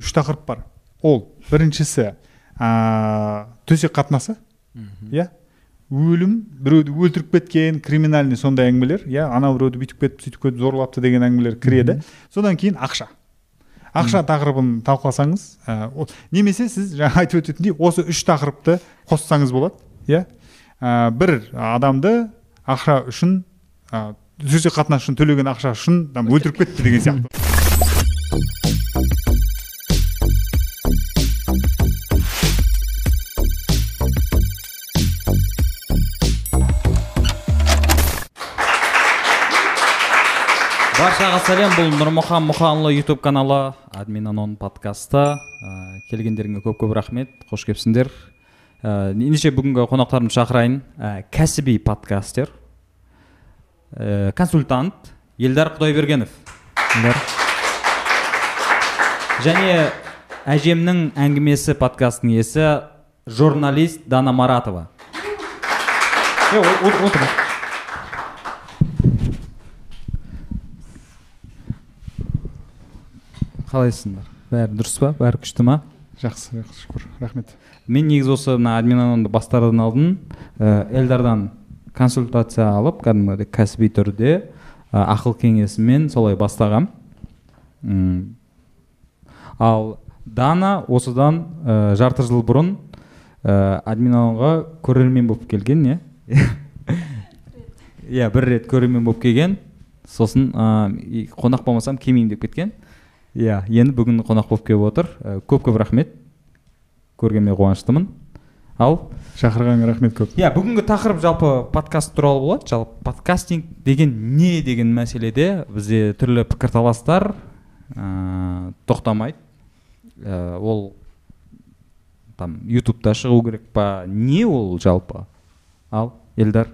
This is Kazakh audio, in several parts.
үш тақырып бар. Ол біріншісі ә, төсек қатынасы иә? Өлім біреуді өлтіріп кеткен криминальный сондай әңгімелер иә? Анау біреуді бүйтіп кетіп сөйтіп кетіп зорлапты деген әңгімелер кіреді. Содан кейін ақша. Ақша тақырыбын талқыласаңыз ә, немесе сіз жаңа айтып өтетіндей осы үш тақырыпты қоссаңыз болады иә? Ә, бір адамды ақша үшін ә, төсек қатынас үшін төлеген ақша үшін там өлтіріп кетті деген сияқты. Баршаға сәлем. Бұл нұрмұхан мұханұлы ютуб каналы админ анон подкасты. Ә, келгендеріңе көп көп рахмет. Қош келіпсіңдер. Ә, ендеше бүгінгі қонақтарымды шақырайын. Ә, кәсіби подкастер. Ә, консультант елдар құдайбергенов. Және әжемнің әңгімесі подкастының иесі журналист дана маратова. Отыр. Қалайсыңдар? Бәрі дұрыс па? Бәрі күшті ма? Жақсы шүкір. Рахмет. Мен негізі осы мына админанонды бастардан алдын ә, элдардан консультация алып кәдімгідей кәсіби түрде ә, ақыл кеңесімен солай бастағам. М. ал дана осыдан ә, жарты жыл бұрын ә, админанонға көрермен болып келген иә иә бір рет көрермен болып келген. Сосын ә, қонақ болмасам келмеймін деп кеткен. Иә енді бүгін қонақ болып келіп отыр. Ә, көп көп рахмет. Көргеніме қуаныштымын. Ал? Шақырғаныңа рахмет көп. Иә бүгінгі тақырып жалпы подкаст туралы болады. Жалпы подкастинг деген не деген мәселеде бізде түрлі пікірталастар ә, тоқтамайды. Ә, ол там ютубта шығу керек па? Не ол жалпы? Ал елдар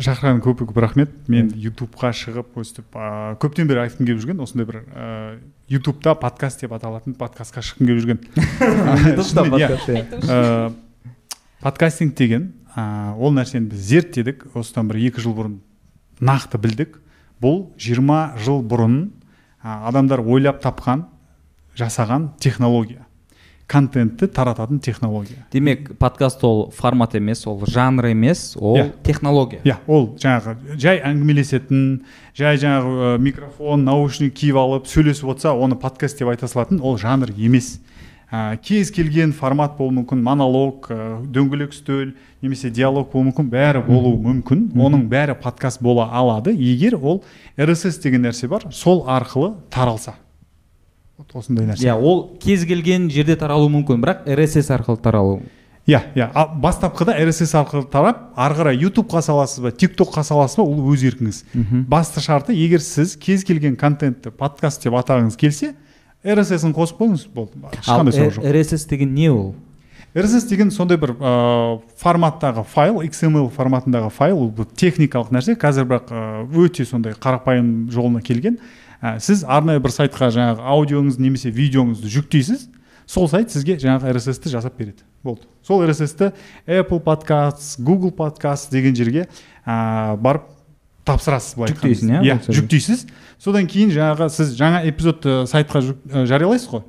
шақырған көп көп рахмет. Мен ютубқа шығып өстіп ә, көптен бері айтқым келіп жүрген осындай бір ә, ютубта подкаст деп аталатын подкастқа шыққым келіп жүрген. Иә. иә. Подкастинг деген ә, ол нәрсені біз зерттедік осыдан бір екі жыл бұрын нақты білдік. Бұл 20 жыл бұрын ә, адамдар ойлап тапқан жасаған технология. Контентті тарататын технология. Демек подкаст ол формат емес ол жанр емес ол Иә. технология. Иә ол жаңағы жай әңгімелесетін жай жаңағы ә, микрофон наушник киіп алып сөйлесіп отырса оны подкаст деп айта салатын ол жанр емес. Ә, кез келген формат болуы мүмкін монолог ә, дөңгелек үстел немесе диалог болуы мүмкін бәрі болуы мүмкін. Оның бәрі подкаст бола алады. Егер ол rss деген нәрсе бар сол арқылы таралса. Вот осындай нәрсе. Иә ол кез келген жерде таралуы мүмкін бірақ rss арқылы таралу. Иә иә. А бастапқыда rss арқылы тарап ары қарай ютубқа саласыз ба тик токқа саласыз ба ол өз еркіңіз. Басты шарты егер сіз кез келген контентті подкаст деп атағыңыз келсе rss-ін қосып қойыңыз болды ешқандай сұрақ жоқ. rss деген не ол? rss деген сондай бір ә, форматтағы файл xml форматындағы файл ол техникалық нәрсе. Қазір бірақ өте сондай қарапайым жолына келген. Ә, сіз арнайы бір сайтқа жаңағы аудиоңызды немесе видеоңызды жүктейсіз сол сайт сізге жаңағы rss-ті жасап береді. Болды. Сол rss-ті apple подкаст google подкаст деген жерге ә, барып тапсырасыз былай кезде. иә, иә жүктейсіз. Содан кейін жаңағы сіз жаңа эпизодты сайтқа жүк- ә, жариялайсыз ғой.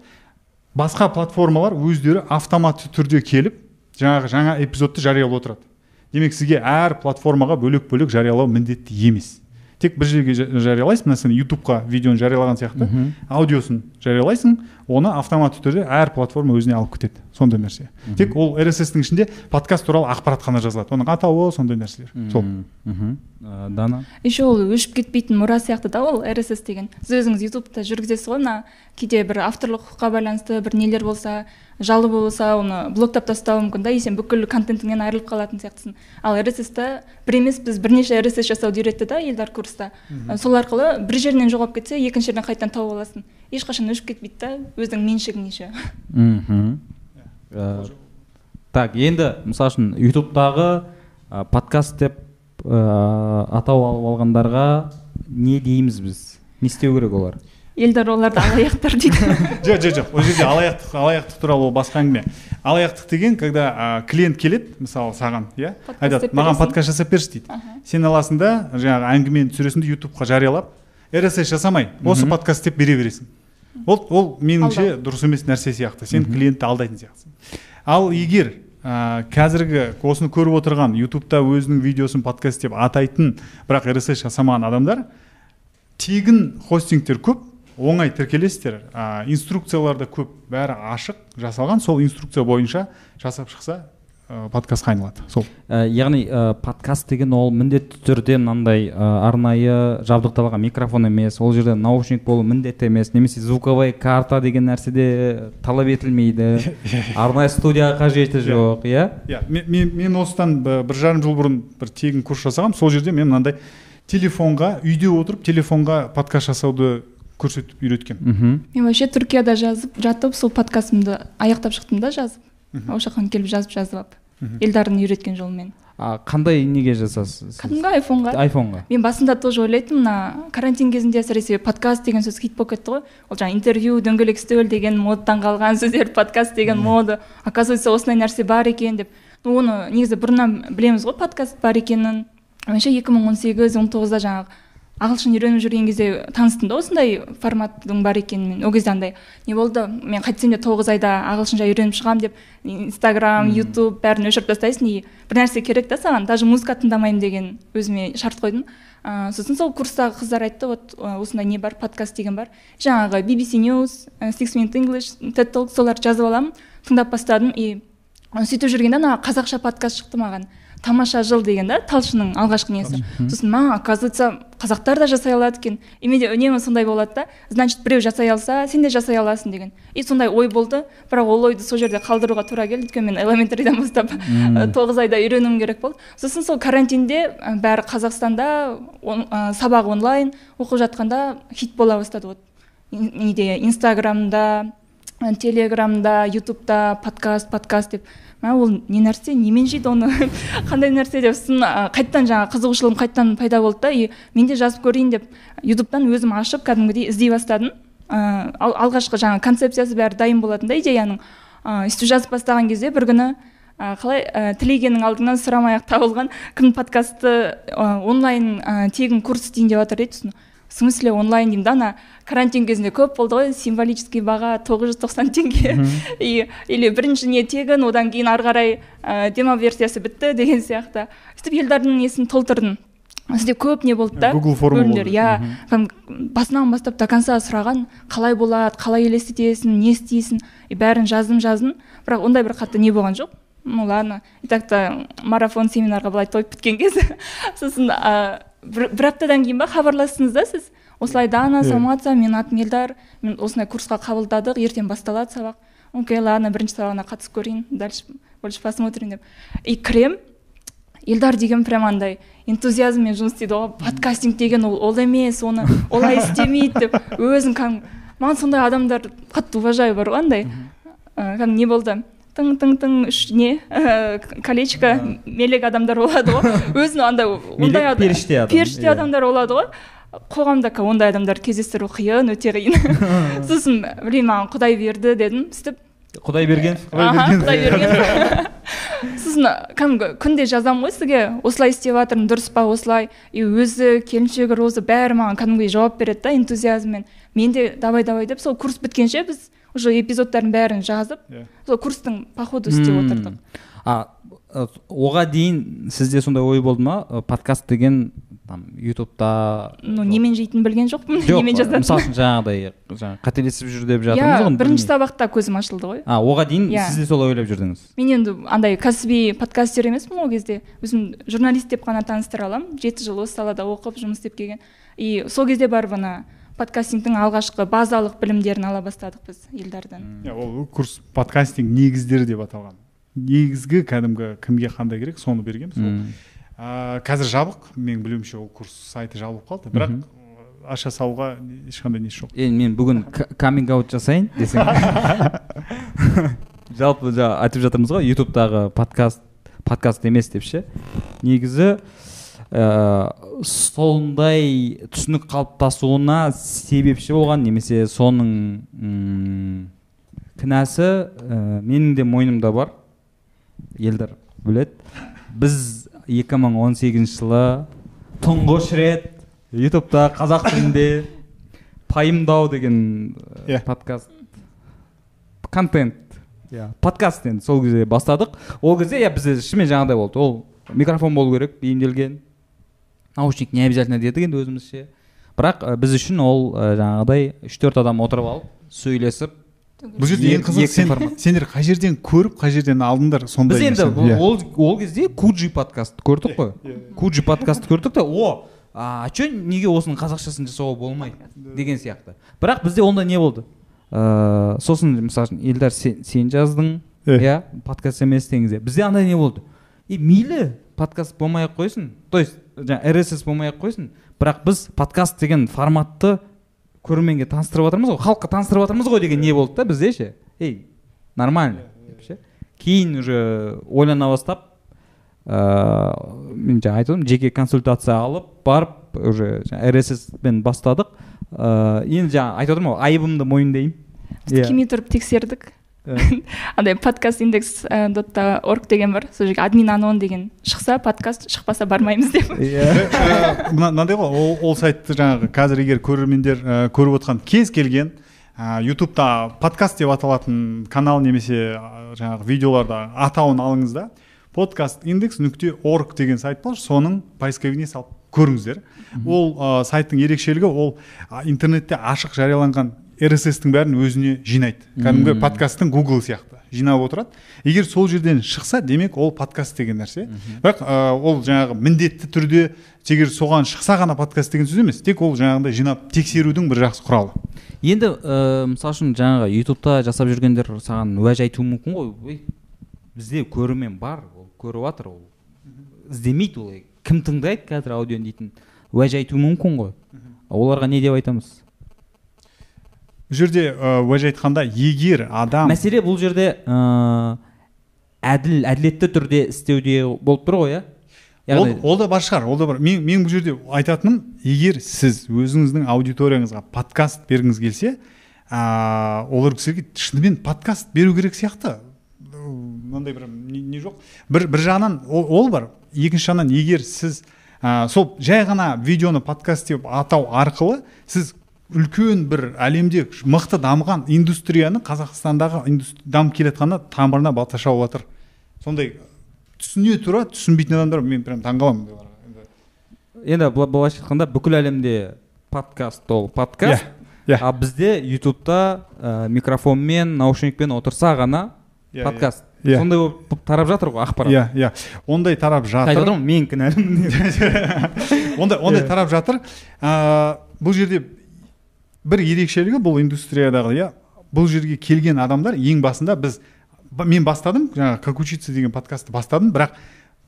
Басқа платформалар өздері автоматты түрде келіп жаңағы жаңа эпизодты жариялап отырады. Демек сізге әр платформаға бөлек бөлек жариялау міндетті емес. Тек бір жерге жа- жариялайсың мына сен ютубқа видеоны жариялаған сияқты аудиосын жариялайсың оны автоматты түрде әр платформа өзіне алып кетеді. Сондай нәрсе. Тек ол rss-тің ішінде подкаст туралы ақпарат қана жазылады. Оның атауы сондай нәрселер. Сол. Мхм. Ә, дана? Еще ол өшіп кетпейтін мұра сияқты да ол rss деген. Сіз өзіңіз ютубта жүргізесіз ғой мына кейде бір авторлық құқыққа байланысты бір нелер болса жалы болса оны блоктап тастауы мүмкін да и сен бүкіл контентіңнен айырылып қалатын сияқтысың. Ал rss та бір емес біз бірнеше rss жасауды үйретті да елдар курста. Сол арқылы бір жерінен жоғалып кетсе екінші жерден қайтадан тауып аласың. Ешқашан өшіп кетпейді да өзіңнің меншігің еще мхм. Ә, так енді мысалы үшін ютубтағы ә, подкаст деп ә, атау алып алғандарға не дейміз біз? Не істеу керек олар? Елдар оларды алаяқтар дейді. Жоқ жоқ жоқ. ол жерде алаяқтық алаяқтық туралы ол басқа әңгіме. Алаяқтық деген когда клиент келеді мысалы саған иә? Айтады маған подкаст жасап берші дейді. Сен аласың да жаңағы әңгімені түсіресің де ютубқа жариялап rss жасамай осы подкаст деп бере бересің. Ол ол меніңше дұрыс емес нәрсе сияқты. Сен клиентті алдайтын сияқтысың. Ал егер ә, қазіргі осыны көріп отырған ютубта өзінің видеосын подкаст деп атайтын бірақ рсс жасамаған адамдар тегін хостингтер көп оңай тіркелесіздер. Ә, инструкциялар да көп бәрі ашық жасалған. Сол инструкция бойынша жасап шықса подкастқа айналады сол. Ә, яғни ә, подкаст деген ол міндетті түрде мынандай ә, арнайы жабдықталған микрофон емес ол жерде наушник болу міндетті емес немесе звуковая карта деген нәрсе де талап етілмейді. Арнайы студия қажеті жоқ иә? Иә. Мен, осыдан бір жарым жыл бұрын бір тегін курс жасағанмын. Сол жерде мен мынандай телефонға үйде отырып телефонға подкаст жасауды көрсетіп үйреткенмін мхм. Мен вообще түркияда жазып жатып сол подкастымды аяқтап шықтым да жазып. Ол жаққа келіп жазып жазып алып. Елдардың үйреткен жолымен. А қандай неге жасасыз? Кәдімгі айфонға? Айфонға. Мен басында тоже ойлайтынмын мына карантин кезінде әсіресе подкаст деген сөз хит болып кетті ғой. Ол жаңағы интервью дөңгелек үстел деген модадан қалған сөздер подкаст деген мода оказывается осындай нәрсе бар екен деп. Ну оны негізі бұрыннан білеміз ғой подкаст бар екенін. Меніңше екі мың он сегіз он тоғызда жаңағы ағылшын үйреніп жүрген кезде таныстым да осындай форматтың бар екенін ол кезде андай не болды мен қайтсем де тоғыз айда ағылшынша үйреніп шығамын деп инстаграм ютуб бәрін өшіріп тастайсың и бір нәрсе керек та саған. Даже музыка тыңдамаймын деген өзіме шарт қойдым. Ыыы сосын сол курстағы қыздар айтты вот осындай не бар подкаст деген бар жаңағы BBC News, Six Minute English, TED Talk соларды жазып аламын тыңдап бастадым и сөйтіп жүргенде ана қазақша подкаст шықты маған. Тамаша жыл деген да талшынның алғашқы несі. Сосын ма оказывается қазақтар да жасай алады екен. И менде үнемі сондай болады да. Значит біреу жасай алса сен де жасай аласың деген. И сондай ой болды. Бірақ ол ойды сол жерде қалдыруға тура келді. Өйткені мен элементаридан бастап тоғыз айда үйренуім керек болды. Сосын сол карантинде бәрі қазақстанда он- сабақ онлайн оқып жатқанда хит бола бастады вот. Неде инстаграмда телеграмда ютубта подкаст подкаст деп. Мә ол не нәрсе немен жейді оны? Қандай нәрсе деп сосын қайтадан жаңағы қызығушылығым қайтадан пайда болды да и мен де жазып көрейін деп ютубтан өзім ашып кәдімгідей іздей бастадым. Ыыы ал- алғашқы жаңағы концепциясы бәрі дайын болатын да идеяның. Ыыы жазып бастаған кезде бір күні қалай ә, тілегеннің алдынан сұрамай ақ табылған кім подкастты ә, онлайн ә, тегін курс істейін деп жатыр дейді сосын. В смысле онлайн деймін да ана карантин кезінде көп болды ғой символический баға 990 теңге. И или бірінші не тегін одан кейін ары қарай ә, демо версиясы бітті деген сияқты. Сөйтіп елдардың несін толтырдым сөйтіп көп не болды да? Бөлімдер болды. иә. Басынан бастап до конца сұраған қалай болады қалай елестетесің не істейсің? И бәрін жаздым жаздым. Бірақ ондай бір қатты не болған жоқ. Ну ладно. И так то марафон семинарға былай тойып біткен кез сосын ә, бір, бір аптадан кейін ба хабарластыңыз да сіз? Осылай дана саламатсыз менің атым елдар мен осындай курсқа қабылдадық ертең басталады сабақ. Окей ладно бірінші сабағына қатысып көрейін дальше больше посмотрим деп. И кірем елдар деген прям андай энтузиазммен жұмыс істейді. Ғой подкастинг деген ол ол емес оны олай істемейді деп өзін кәдімгі маған сондай адамдар қатты уважаю бар ғой андай. Ы, кәдімгі не болды. Тың тың тың үш не? Ә, колечко мелек адамдар болады ғой. Өзін андай ондай ада- періште адам, періште иә. адамдар болады ғой. Қоғамда ондай адамдарды кездестіру қиын өте қиын. Сосын білмеймін маған құдай берді дедім сөйтіп. Құдай берген? Құдай берген. Сосын кәдімгі күнде жазамын ғой сізге осылай істеп жатырмын дұрыс па осылай? И өзі келіншегі роза бәрі маған кәдімгідей жауап береді да энтузиазммен. Мен де давай давай деп сол курс біткенше біз уже эпизодтардың бәрін жазып Иә. сол курстың по ходу істеп отырдық. А ы, оған дейін сізде сондай ой болды ма? Ы, подкаст деген там ютубта? Ну немен жейтінін білген жоқпын. Жоқ немен жазатынын. мысалы үшін жаңағыдай жаңағы қателесіп жүр деп жатырмыз ғой бірінші сабақта көзім ашылды ғой. А оған дейін сіз де солай ойлап жүрдіңіз? Мен енді андай кәсіби подкастер емеспін ол кезде. Өзім журналист деп қана таныстыра аламын. Жеті жыл осы салада оқып жұмыс істеп келген. И сол кезде барып ана подкастингтің алғашқы базалық білімдерін ала бастадық біз елдардан Иә, ол курс подкастинг негіздері деп аталған. Негізгі кәдімгі кімге қандай керек соны берген сол. Мм. ә, қазір жабық менің білуімше ол курс сайты жабылып қалды. Бірақ аша салуға ешқандай несі жоқ. Енді мен бүгін каминг аут жасайын десең жалпы жаңа айтып жатырмыз ғой ютубтағы подкаст подкаст емес деп ше. Негізі ыыы сондай түсінік қалыптасуына себепші болған немесе соның кінәсі ә, менің де мойнымда бар. Елдар біледі. Біз 2018 жылы тұңғыш рет ютубта қазақ тілінде пайымдау деген э, Иә. подкаст контент. Иә. Подкаст енді сол кезде бастадық. Ол кезде иә бізде шынымен жаңағыдай болды. Ол микрофон болу керек бейімделген. Наушник не обязательно дедік енді өзімізше. Бірақ э, біз үшін ол э, жаңағыдай үш төрт адам отырып алып сөйлесіп бұл жерде ең қызығы сен, сендер қай жерден көріп қай жерден алдыңдар сондай біз енді. Иә. ол, ол кезде куджи подкаст көрдік қой. Куджи подкаст көрдік та о а че неге осының қазақшасын жасауға болмайды деген сияқты. Бірақ бізде онда не болды? Ыыы сосын мысалы үшін елдар сен, сен жаздың Иә. иә подкаст емес деген кезде бізде андай не болды? И мейлі подкаст болмай ақ қойсын. То есть жаңағы рсс болмай ақ қойсын. Бірақ біз подкаст деген форматты көрерменге таныстырып жатырмыз ғой халыққа таныстырып жатырмыз ғой деген не болды да бізде ше? Ей нормально деп ше. Кейін уже ойлана бастап ыыы мен жаңа айтып отырмын жеке консультация алып барып уже рсс пен бастадық. Ыыы енді жаңа айтып отырмын ғой айыбымды мойындаймын. Біз келмей тұрып тексердік. андай подкаст индекс дотта орг деген бар. Сол жерге админ анон деген шықса подкаст шықпаса бармаймыз деп. Иә. Мына- мынандай ғой ол, ол сайтты жаңағы қазір егер көрермендер көріп отқан кез келген ютубта подкаст деп аталатын канал немесе жаңағы видеоларда атауын алыңыз да. Подкаст индекс нүкте орг деген сайт бар соның поисковигіне салып көріңіздер. Ол ә, сайттың ерекшелігі ол ә, интернетте ашық жарияланған рсс-тің бәрін өзіне жинайды. Кәдімгі подкасттың гугл сияқты. Жинап отырады. Егер сол жерден шықса демек ол подкаст деген нәрсе. Бірақ ә, ол жаңағы міндетті түрде егер соған шықса ғана подкаст деген сөз емес тек ол жаңағындай жинап тексерудің бір жақсы құралы. Енді ыыы мысалы үшін жаңағы ютубта жасап жүргендер саған уәж айтуы мүмкін ғой. Ой бізде көрермен бар ол көріп жатыр ол іздемейді ол кім тыңдайды қазір аудионы дейтін уәж айтуы мүмкін ғой. Оларға не деп айтамыз? Бұл жерде ә, уәж айтқанда егер адам мәселе бұл жерде ыыы әділ әділетті түрде істеуде болып тұр ғой иә? Ол, ол да бар шығар ол да бар. Мен, мен бұл жерде айтатыным егер сіз өзіңіздің аудиторияңызға подкаст бергіңіз келсе ә, олар кісілерге шынымен подкаст беру керек сияқты. Мынандай бір не, не жоқ. Бір бір жағынан ол, ол бар. Екінші жағынан егер сіз ә, сол жай ғана видеоны подкаст деп атау арқылы сіз үлкен бір әлемде мықты дамыған индустрияны қазақстандағы индус- дамып келе жатқанына тамырына балта шауып жатыр сондай түсіне тұра түсінбейтін адамдар мен прям таңқаламын. Енді енді былай- былайша айтқанда бүкіл әлемде подкаст ол подкаст. Иә, иә. а бізде ютубта ә, микрофонмен наушникпен отырса ғана Иә, подкаст. Иә. сондай болып тарап жатыр ғой ақпарат. Иә иә. Ондай тарап айтып жатыр отырмын мен кінәлімін. Ондай ондай Иә. тарап жатыр. Ә, бұл жерде бір ерекшелігі бұл индустриядағы иә бұл жерге келген адамдар ең басында біз мен бастадым жаңағы как учиться деген подкастты бастадым бірақ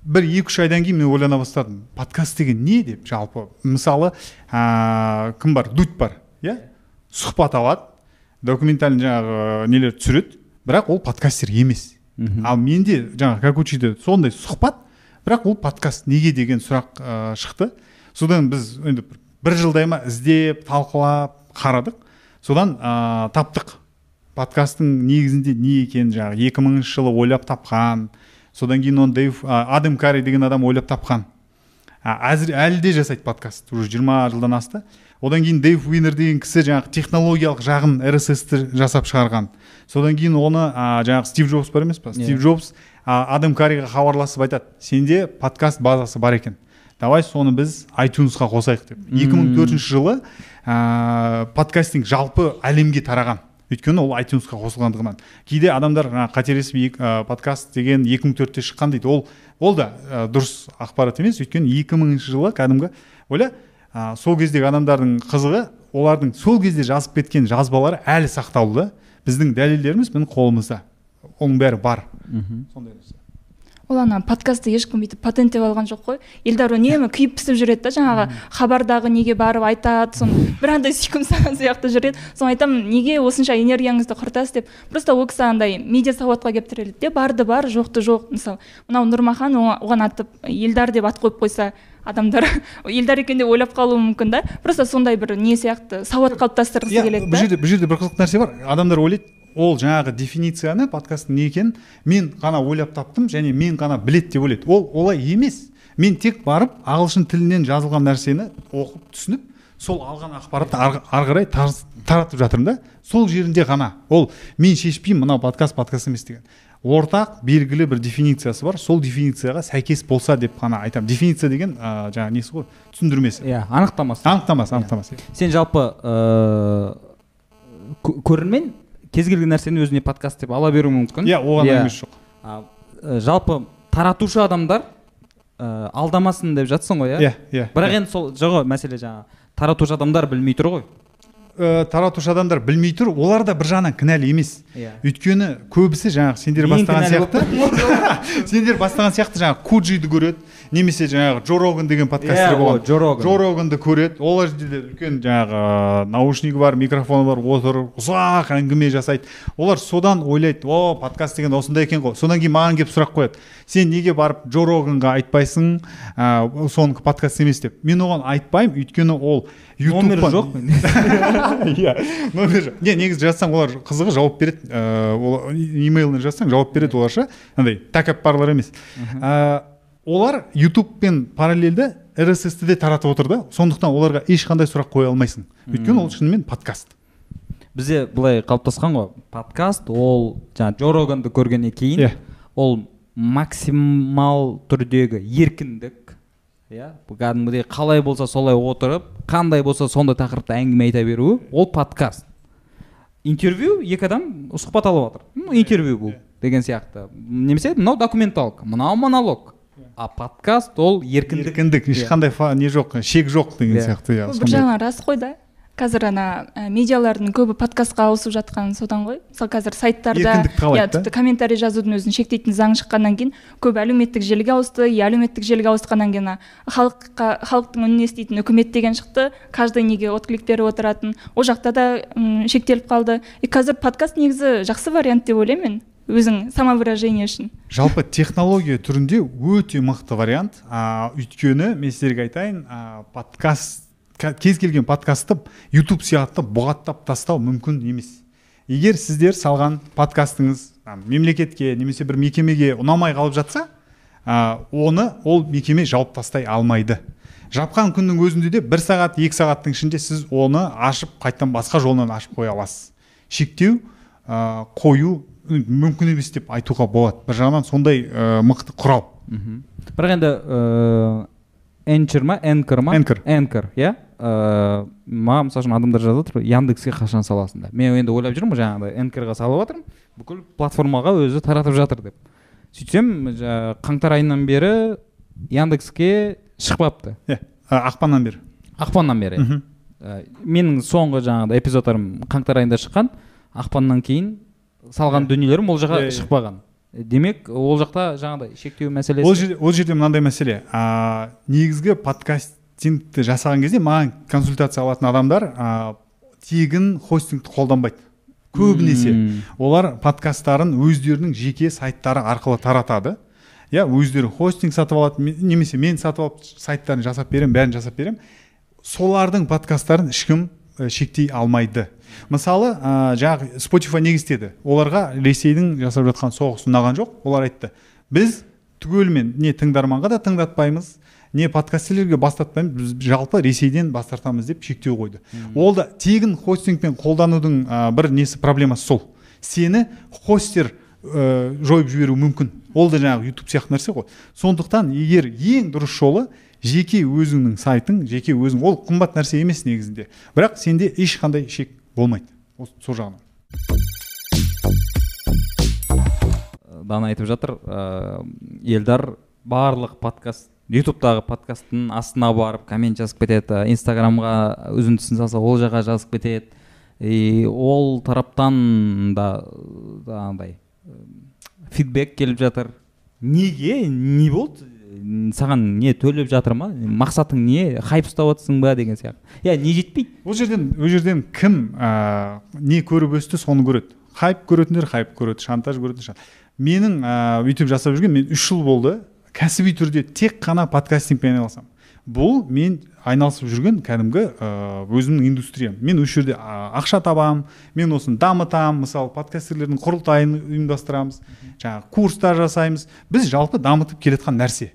бір екі үш айдан кейін мен ойлана бастадым подкаст деген не деп? Жалпы мысалы ә, кім бар? Дудь бар иә? Сұхбат алады документальный жаңағы нелер түсіреді бірақ ол подкастер емес. Мгм. ал менде жаңағы как учиться сондай сұхбат бірақ ол подкаст неге деген сұрақ ә, шықты. Содан біз енді бір жылдай ма іздеп талқылап қарадық. Содан ә, таптық. Подкасттың негізінде не екенін жаңағы екі мыңыншы жылы ойлап тапқан содан кейін оны дэйв ә, адам карри деген адам ойлап тапқан. Ә, әзір әлі де жасайды подкаст уже жиырма жылдан асты. Одан кейін дэйв уинер деген кісі жаңағы технологиялық жағын рсс-ті жасап шығарған. Содан кейін оны ә, жаңағы стив джобс бар емес па? Иә. стив джобс ә, адам карриға хабарласып айтады сенде подкаст базасы бар екен. Давай соны біз айтюнсқа қосайық деп. 2004 жылы ә, подкастинг жалпы әлемге тараған. Өйткені ол айтюнсқа қосылғандығынан. Кейде адамдар жаңағы қателесіп ә, подкаст деген 2004-те шыққан дейді. Ол ол да ә, дұрыс ақпарат емес. Өйткені 2000 жылы кәдімгі ойла ә, сол кездегі адамдардың қызығы олардың сол кезде жазып кеткен жазбалары әлі сақтаулы. Біздің дәлелдеріміз біздің қолымызда. Оның бәрі бар. Мгм. сондай нәрсе. Ол ана подкастты ешкім бүйтіп патенттеп алған жоқ қой. Елдар үнемі күйіп пісіп жүреді да жаңағы хабардағы неге барып айтады соны бір андай сүйкім саған сияқты жүреді. Соны айтамын неге осынша энергияңызды құртасыз деп. Просто ол кісі андай медиа сауатқа келіп тіреледі де барды бар жоқты жоқ мысалы. Мынау нұрмахан оға- оған атып елдар деп ат қойып қойса адамдар елдар екен деп ойлап қалуы мүмкін да. Просто сондай бір не сияқты сауат қалыптастырғысы келеді бұл жерде бұл жерде бір қызық нәрсе бар. Адамдар ойлайды ол жаңағы дефиницияны подкасттың не екенін мен ғана ойлап таптым және мен ғана білет деп ойлайды. Ол олай емес. Мен тек барып ағылшын тілінен жазылған нәрсені оқып түсініп сол алған ақпаратты ары қарай таратып жатырмын да. Сол жерінде ғана ол мен шешпеймін мынау подкаст подкаст емес деген. Ортақ белгілі бір дефинициясы бар. Сол дефиницияға сәйкес болса деп ғана айтамын. Дефиниция деген ә, жаңағы несі ғой? Түсіндірмесі. Иә анықтамасы. Анықтамасы анықтамасы. Сен жалпы ыыы кө- көрермен кез келген нәрсені өзіне подкаст деп ала беруі мүмкін. Иә оған емес жоқ. А, э, жалпы таратушы адамдар ә, алдамасын деп жатсың ғой иә? Иә иә бірақ енді сол жоқ мәселе жаңағы таратушы адамдар білмей тұр ғой. Ә, таратушы адамдар білмей тұр олар да бір жағынан кінәлі емес. Иә. Өйткені көбісі жаңағы сендер бастаған сияқты сендер бастаған сияқты жаңағы куджиді көреді немесе жаңағы джо роган деген подкастер Иә, болған. Джо Роган. джо роганды көреді. Ол жерде де үлкен жаңағы наушнигі бар микрофоны бар отырып ұзақ әңгіме жасайды. Олар содан ойлайды о подкаст деген осындай екен ғой содан кейін маған келіп сұрақ қояды. Сен неге барып джо роганға айтпайсың ыыы сонікі подкаст емес? деп. Мен оған айтпаймын өйткені ол номер жоқ иә номер жоқ. Не негізі жазсаң олар қызығы жауап береді ыыы ол имейліне жазсаң жауап береді олар ше андай тәкаппарлар емес. Ә, олар ютубпен параллельді rss ті де таратып отыр да. Сондықтан оларға ешқандай сұрақ қоя алмайсың. Өйткені ол шынымен подкаст. Бізде былай қалыптасқан ғой. Подкаст ол жаңағы джо роганды көргеннен кейін Иә. ол максимал түрдегі еркіндік иә кәдімгідей қалай болса солай отырып қандай болса сондай тақырыпта әңгіме айта беруі ол подкаст. Интервью екі адам сұхбат алып жатыр ну интервью бұл деген сияқты. Немесе мынау документалка мынау монолог. А подкаст ол еркіндік. Еркіндік ешқандай фа- не жоқ шек жоқ деген Иә. сияқты иә бұл бір жағынан рас қой да. Қазір ана ә, медиалардың көбі подкастқа ауысып жатқаны содан ғой. Мысалы қазір сайттарда иә тіпті комментарий жазудың өзін шектейтін заң шыққаннан кейін көп әлеуметтік желіге ауысты и әлеуметтік желіге ауысқаннан кейін ана халыққа халықтың үнін еститін үкімет деген шықты. Каждый неге отклик беріп отыратын. Ол жақта да шектеліп қалды. И қазір подкаст негізі жақсы вариант деп ойлаймын мен. Өзің самовыражение үшін. Жалпы технология түрінде өте мықты вариант. А, өйткені мен сіздерге айтайын а, подкаст ка- кез келген подкастты ютуб сияқты бұғаттап тастау мүмкін емес. Егер сіздер салған подкастыңыз мемлекетке немесе бір мекемеге ұнамай қалып жатса а, оны ол мекеме жауып тастай алмайды. Жапқан күннің өзінде де бір сағат екі сағаттың ішінде сіз оны ашып қайтадан басқа жолынан ашып қоя аласыз. Шектеу ә, қою мүмкін емес деп айтуға болады. Бір жағынан сондай ә, мықты құрал. Мхм. Бірақ енді ыыы энчер ма энкор ма? Anchor. энкор иә? Ыыы маған мысалы үшін адамдар жазып жатыр яндекске қашан саласың деп. Мен енді ойлап жүрмін жаңағыдай энкорға салып жатырмын бүкіл платформаға өзі таратып жатыр деп. Сөйтсем қаңтар айынан бері яндекске шықпапты. Иә ақпаннан бері. Ақпаннан бері. Мхм. Менің соңғы жаңағыдай эпизодтарым қаңтар айында шыққан. Ақпаннан кейін салған дүниелерім ол жаққа Иә, иә. шықпаған. Демек ол жақта жаңағыдай шектеу мәселесі ол жерде ол жерде мынандай мәселе. А, негізгі подкастингті жасаған кезде маған консультация алатын адамдар а, тегін хостингті қолданбайды. Көбінесе. Мм. олар подкасттарын өздерінің жеке сайттары арқылы таратады. Иә өздері хостинг сатып алады ме- немесе мен сатып алып сайттарын жасап беремін бәрін жасап беремін. Солардың подкасттарын ешкім шектей алмайды. Мысалы ә, жаңағы spotify неге істеді? Оларға ресейдің жасап жатқан соғысы ұнаған жоқ олар айтты. Біз түгелімен не тыңдарманға да тыңдатпаймыз не подкастерлерге бастатпаймыз біз жалпы ресейден бас тартамыз деп шектеу қойды. Ол да тегін хостингпен қолданудың ә, бір несі проблемасы сол. Сені хостер ә, жойып жіберуі мүмкін. Ол да жаңағы ютуб сияқты нәрсе ғой. Сондықтан егер ең дұрыс жолы жеке өзіңнің сайтың жеке өзің ол қымбат нәрсе емес негізінде. Бірақ сенде ешқандай шек болмайды. Ол- сол жағынан. Дана айтып жатыр ыыы елдар барлық подкаст ютубтағы подкасттың астына барып коммент жазып кетеді инстаграмға үзіндісін салса ол жаққа жазып кетеді. И ол тараптан да жаңағыдай фидбек келіп жатыр. Неге? Не болды? Саған не төлеп жатыр ма? мақсатың не? хайп ұстап жатрсың ба деген сияқты. Иә не жетпейді. Ол жерден ол жерден кім ә, не көріп өсті соны көреді. Хайп көретіндер хайп көреді шантаж көретіндер шан- менің ә, өйтіп жасап жүрген мен үш жыл болды кәсіби түрде тек қана подкастингпен айналысамын. Бұл мен айналысып жүрген кәдімгі ә, өзімнің индустриям. Мен осы жерде ә, ақша табамын мен осыны дамытамын мысалы подкастерлердің құрылтайын ұйымдастырамыз жаңағы курстар жасаймыз. Біз жалпы дамытып келе жатқан нәрсе.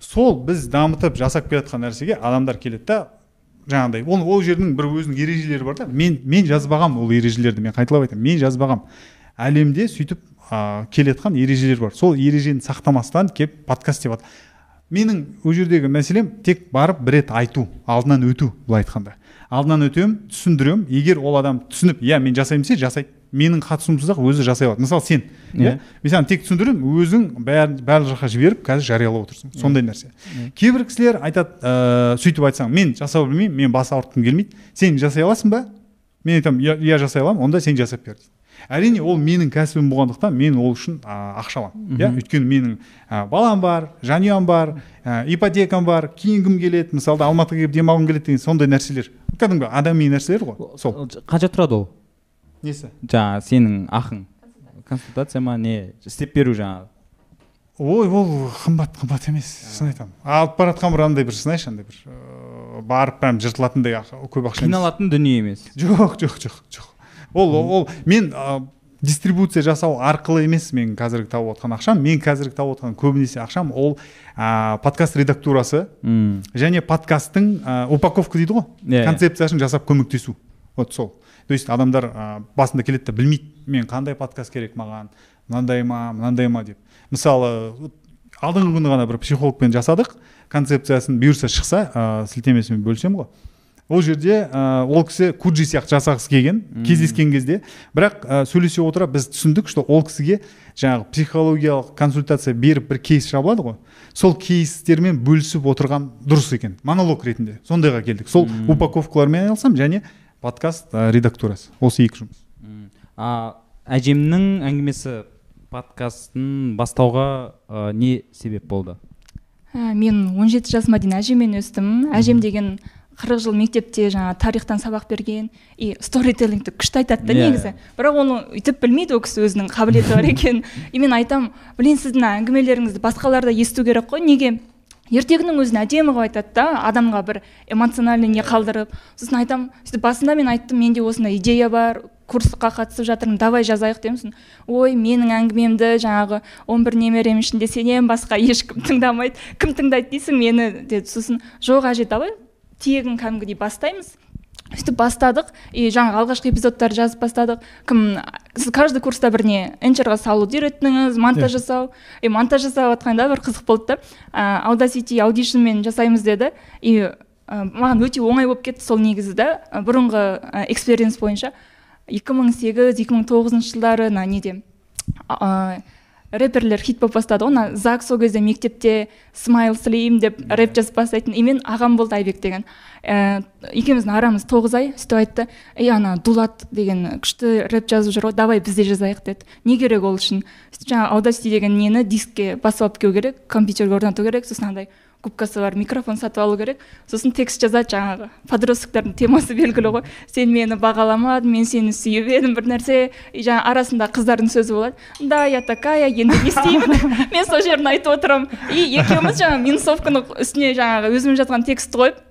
Сол біз дамытып жасап келе жатқан нәрсеге адамдар келеді да жаңағыдай. Ол ол жердің бір өзінің ережелері бар да. Мен мен жазбағам ол ережелерді мен қайталап айтамын. Мен жазбағам. Әлемде сөйтіп ә, келатқан ережелер бар. Сол ережені сақтамастан келіп подкаст деп менің ол жердегі мәселем тек барып бір рет айту алдынан өту былай айтқанда. Алдынан өтемін түсіндіремін. Егер ол адам түсініп иә мен жасаймын десе жасайды менің қатысуымсыз ақ өзі жасай алады. Мысалы сен иә? Мен саған тек түсіндіремін өзің бәрін барлық жаққа жіберіп қазір жариялап отырсың. Сондай нәрсе. Кейбір кісілер айтады ә, сөйтіп айтсаң мен жасау білмеймін мен бас ауыртқым келмейді. Сен жасай аласың ба? Мен айтамын иә жасай аламын онда сен жасап бер дейді. Әрине ол менің кәсібім болғандықтан мен ол үшін ә, ақша аламын иә өйткені менің ә, балам бар жанұям бар ә, ипотекам бар киінгім келеді мысалы алматыға келіп демалғым келеді деген сондай нәрселер. Кәдімгі адами нәрселер ғой сол. қанша тұрады ол? Несі? Жаңағы сенің ақың. Консультация ма? Не істеп беру жаңағы. Ой ол қымбат қымбат емес шын айтамын. Алып бара жатқан бір андай бір знаешь андай бір ыыы барып прям жыртылатындай көп ақша қиналатын дүние емес. Жоқ жоқ жоқ жоқ. Ол ол мен дистрибуция жасау арқылы емес мен қазіргі тауып отқан ақшам. Мен қазіргі тауып отқан көбінесе ақшам ол ә, подкаст редактурасы және подкасттың ә, упаковка дейді ғой. Иә, иә. концепциясын жасап көмектесу. Вот сол. То есть адамдар ә, басында келеді да білмейді мен қандай подкаст керек маған? Мынандай ма? Мынандай ма? деп. Мысалы алдыңғы күні ғана бір психологпен жасадық концепциясын бұйырса шықса ә, сілтемесімен бөлісемін ғой. Ол жерде ә, ол кісі куджи сияқты жасағысы келген кездескен кезде. Бірақ ә, сөйлесе отыра біз түсіндік что ол кісіге жаңағы психологиялық консультация беріп бір кейс жабылады ғой. Сол кейстермен бөлісіп отырған дұрыс екен монолог ретінде. Сондайға келдік. Сол упаковкалармен айналысамын және подкаст ә, редактурасы. Осы екі жұмыс. М. а әжемнің әңгімесі подкастын бастауға ә, не себеп болды? Ә, мен 17 жасыма дейін әжеммен өстім. Әжем деген қырық жыл мектепте жаңа тарихтан сабақ берген и сторителлингті күшті айтады да Иә. негізі. Бірақ оны өйтіп білмейді ол кісі өзінің қабілеті бар екенін и мен айтамын блин сіздің әңгімелеріңізді басқалар да есту керек қой. Неге? Ертегінің өзін әдемі қылып айтады да адамға бір эмоциональный не қалдырып сосын айтамын сөйтіп басында мен айттым менде осындай идея бар курсқа қатысып жатырмын давай жазайық деймін сосын ой менің әңгімемді жаңағы он бір немерем ішінде сенен басқа ешкім тыңдамайды кім тыңдайды дейсің мені? деді. Сосын жоқ әже давай тегін кәдімгідей бастаймыз сөйтіп бастадық и жаңағы алғашқы эпизодтарды жазып бастадық. Кім сіз каждый курста бір не энчерға салуды үйреттіңіз монтаж жасау. И монтаж жасап жатқанда бір қызық болды да. Аудасити аудишнмен жасаймыз деді. И ә, маған өте оңай болып кетті сол негізі да. Ә, бұрынғы экспириенс бойынша. 2008-2009 жылдары мына неде. Ә, рэперлер хит болып бастады ғой ана зак сол кезде мектепте смайл слим деп рэп жазып бастайтын. И мен ағам болды айбек деген. Ә, екеуміздің арамыз тоғыз ай сөйтіп айтты. Ей ана дулат деген күшті рэп жазып жүр ғой давай біз де жазайық деді. Не керек ол үшін? Сөйтіп жаңағы деген нені дискке басып алып келу керек компьютерге орнату керек сосын андай губкасы бар микрофон сатып алу керек. Сосын текст жазады жаңағы. Подростковтардың темасы белгілі ғой. Сен мені бағаламадың мен сені сүйіп едім бір нәрсе. И жаңағы арасында қыздардың сөзі болады. Да я такая енді не істеймін? Мен сол жерін айтып отырамын и екеуміз жаңағы минусовканың үстіне жаңағы өзіміз жазған текстті қойып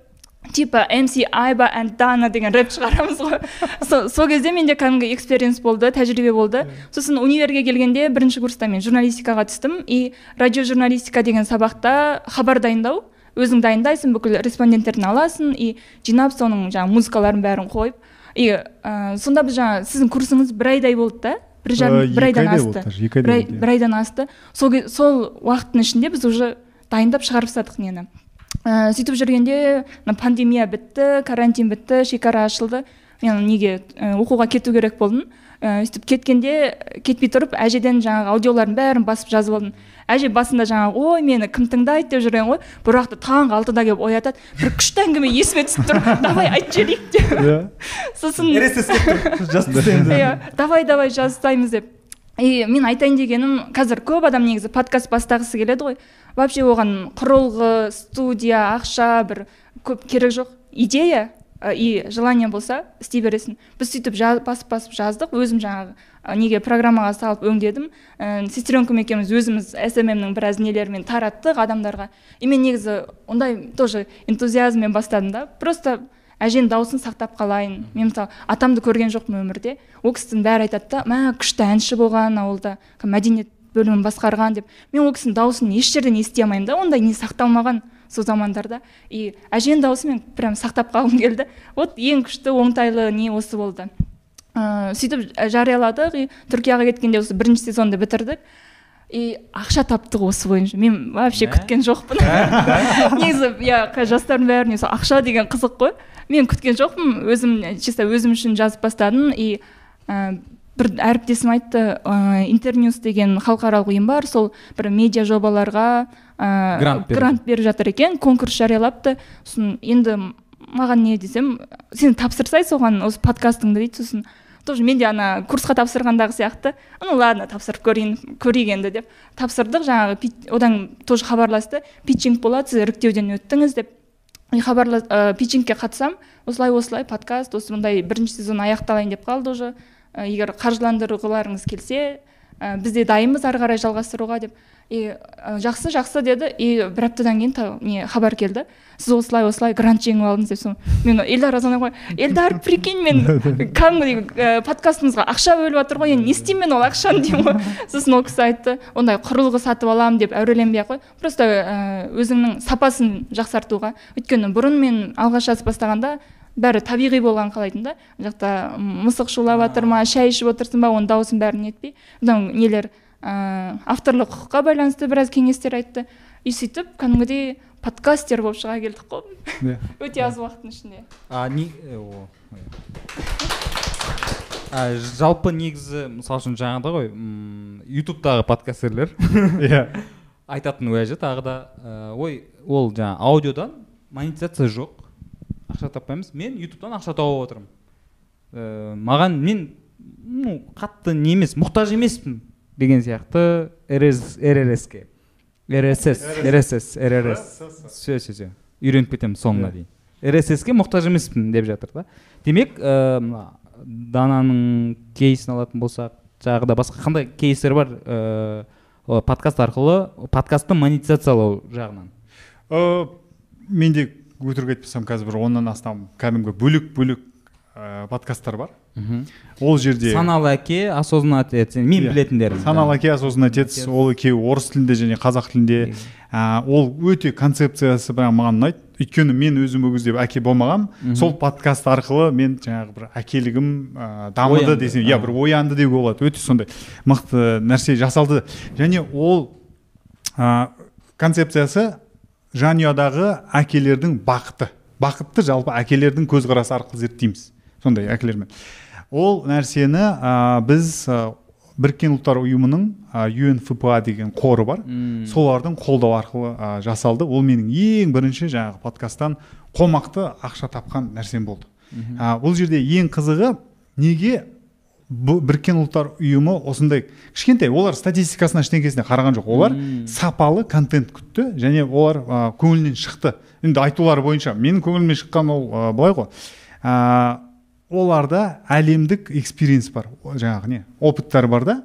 типа mc айба and дана деген рэп шығарамыз ғой. Сол кезде менде кәдімгі экспириенс болды тәжірибе болды. Сосын универге келгенде бірінші курста мен журналистикаға түстім. И радиожурналистика деген сабақта хабар дайындау. Өзің дайындайсың бүкіл респонденттерін аласың и жинап соның жаңағы музыкаларын бәрін қойып. И ә, сонда біз жаңағы сіздің курсыңыз бір айдай болды да? Бір жарым Ә, бір айдан асты. бір, иә. бір айдан асты. Сол, сол уақыттың ішінде біз уже дайындап шығарып тастадық нені. Ә, сөйтіп жүргенде мына пандемия бітті карантин бітті шекара ашылды. Мен неге ә, оқуға кету керек болдым? Ә, сөйтіп кеткенде кетпей тұрып әжеден жаңағы аудиолардың бәрін басып жазып алдым. Әже басында жаңағы ой мені кім тыңдайды? деп жүрген ғой. Бір уақытта таңғы алтыда келіп оятады. Бір күшті әңгіме есіме түсіп тұр. Давай айтып жіберейік деп. Иә. Сосын рсс жазып тастаймыз иә давай давай жазсаймыз деп. И мен айтайын дегенім қазір көп адам негізі подкаст бастағысы келеді ғой. Вообще оған құрылғы студия ақша бір көп керек жоқ. Идея и желание болса істей бересің. Біз сөйтіп басып басып жаздық. Өзім жаңағы неге программаға салып өңдедім. Ііі сестренкам екеуміз өзіміз сммнің біраз нелерімен тараттық адамдарға. И мен негізі ондай тоже энтузиазммен бастадым да. Просто әженің дауысын сақтап қалайын. Мен мысалы атамды көрген жоқпын өмірде. Ол кісінің бәрі айтады да мә күшті әнші болған ауылда. Мәдениет бөлімін басқарған деп мен ол кісінің дауысын еш жерден ести алмаймын да ондай не сақталмаған сол замандарда. И әженің дауысын мен прям сақтап қалғым келді. Вот ең күшті оңтайлы не осы болды. Ыыы сөйтіп жарияладық и түркияға кеткенде осы бірінші сезонды бітірдік. И ақша таптық осы бойынша. Мен вообще күткен жоқпын. Негізі иә жастардың бәріне сол ақша деген қызық қой. Мен күткен жоқпын. Өзім чисто өзім үшін жазып бастадым. И ә, бір әріптесім айтты ә, интерньюс деген халықаралық ұйым бар сол бір медиа жобаларға ә, Грант беріп грант беріп жатыр екен конкурс жариялапты. Сосын енді маған не десем сен тапсырсай соған осы подкастыңды дейді сосын тоже мен де ана курсқа тапсырғандағы сияқты. Ну ладно тапсырып көрейін көрейік енді деп тапсырдық. Жаңағы одан тоже хабарласты. Питчинг болады сіз іріктеуден өттіңіз деп. И хабарла ә, питчингке қатысам осылай осылай подкаст осындай бірінші сезон аяқталайын деп қалды уже. Егер қаржыландырғыларыңыз келсе ә, біз де дайынбыз ары қарай жалғастыруға деп. И ә, жақсы жақсы деді. И бір аптадан кейін та- не хабар келді. Сіз осылай осылай грант жеңіп алдыңыз деп. Мен эльдар звондап қоямын эльдар прикинь мен кәдімгідей ә, подкастымызға ақша бөліп жатыр ғой енді не істеймін мен ол ақшаны деймін ғой. Сосын ол кісі айтты ондай құрылғы сатып аламын деп әуреленбей ақ қой. Просто ә, өзіңнің сапасын жақсартуға. Өйткені бұрын мен алғаш жазып бастағанда бәрі табиғи болған қалайтын да. Мына жақта мысық шулап жатыр ма шай ішіп отырсың ба оның дауысын бәрін нетпей. Одан нелер ыыы авторлық құқыққа байланысты біраз кеңестер айтты. И сөйтіп кәдімгідей подкастер болып шыға келдік қой. Иә. өте аз уақыттың ішінде. А не э, о, а, жалпы негізі мысалы үшін жаңағыдай ғой ютубтағы подкастерлер. Иә. Айтатын уәжі тағы да ә, ой ол жаңа аудиодан монетизация жоқ. Ақша таппаймыз. Мен ютубтан ақша тауып отырмын. Ә, маған мен ну қатты не емес мұқтаж емеспін деген сияқты. РС, ррске рсс рсс ррс все все все. Үйреніп кетемін соңына дейін. рсске мұқтаж емеспін деп жатыр да. Демек ә, мына дананың кейсін алатын болсақ жаңағыда басқа қандай кейстер бар ә, о, подкаст арқылы подкастты монетизациялау жағынан? Э, менде өтірік айтпасам қазір бір оннан астам кәдімгі бөлек бөлек ә, подкасттар бар. Ол жерде саналы әке осознанный отец. Мен Иә. білетіндерім. Саналы әке осознанный отец ол екеуі орыс тілінде және қазақ тілінде. Ә, ол өте концепциясы бірақ маған ұнайды. Өйткені мен өзім ол кезде әке болмағанмын сол подкаст арқылы мен жаңағы бір әкелігім ә, дамыды десем иә бір оянды деуге болады. Өте сондай мықты нәрсе жасалды. Және ол ә, концепциясы жанұядағы әкелердің бақыты. Бақытты жалпы әкелердің көзқарасы арқылы зерттейміз сондай әкелермен. Ол нәрсені ә, біз ә, біріккен ұлттар ұйымының ә, UNFPA деген қоры бар. Солардың қолдау арқылы ә, жасалды. Ол менің ең бірінші жаңағы подкасттан қомақты ақша тапқан нәрсем болды. Ә, бұл жерде ең қызығы неге біріккен ұлттар ұйымы осындай. Кішкентай олар статистикасына ештеңкесіне қараған жоқ. Олар сапалы контент күтті және олар ә, көңілінен шықты. Енді айтулары бойынша менің көңілімнен шыққан ол ә, былай ғой. Ә, оларда әлемдік экспириенс бар. Жаңағы не опыттар бар да.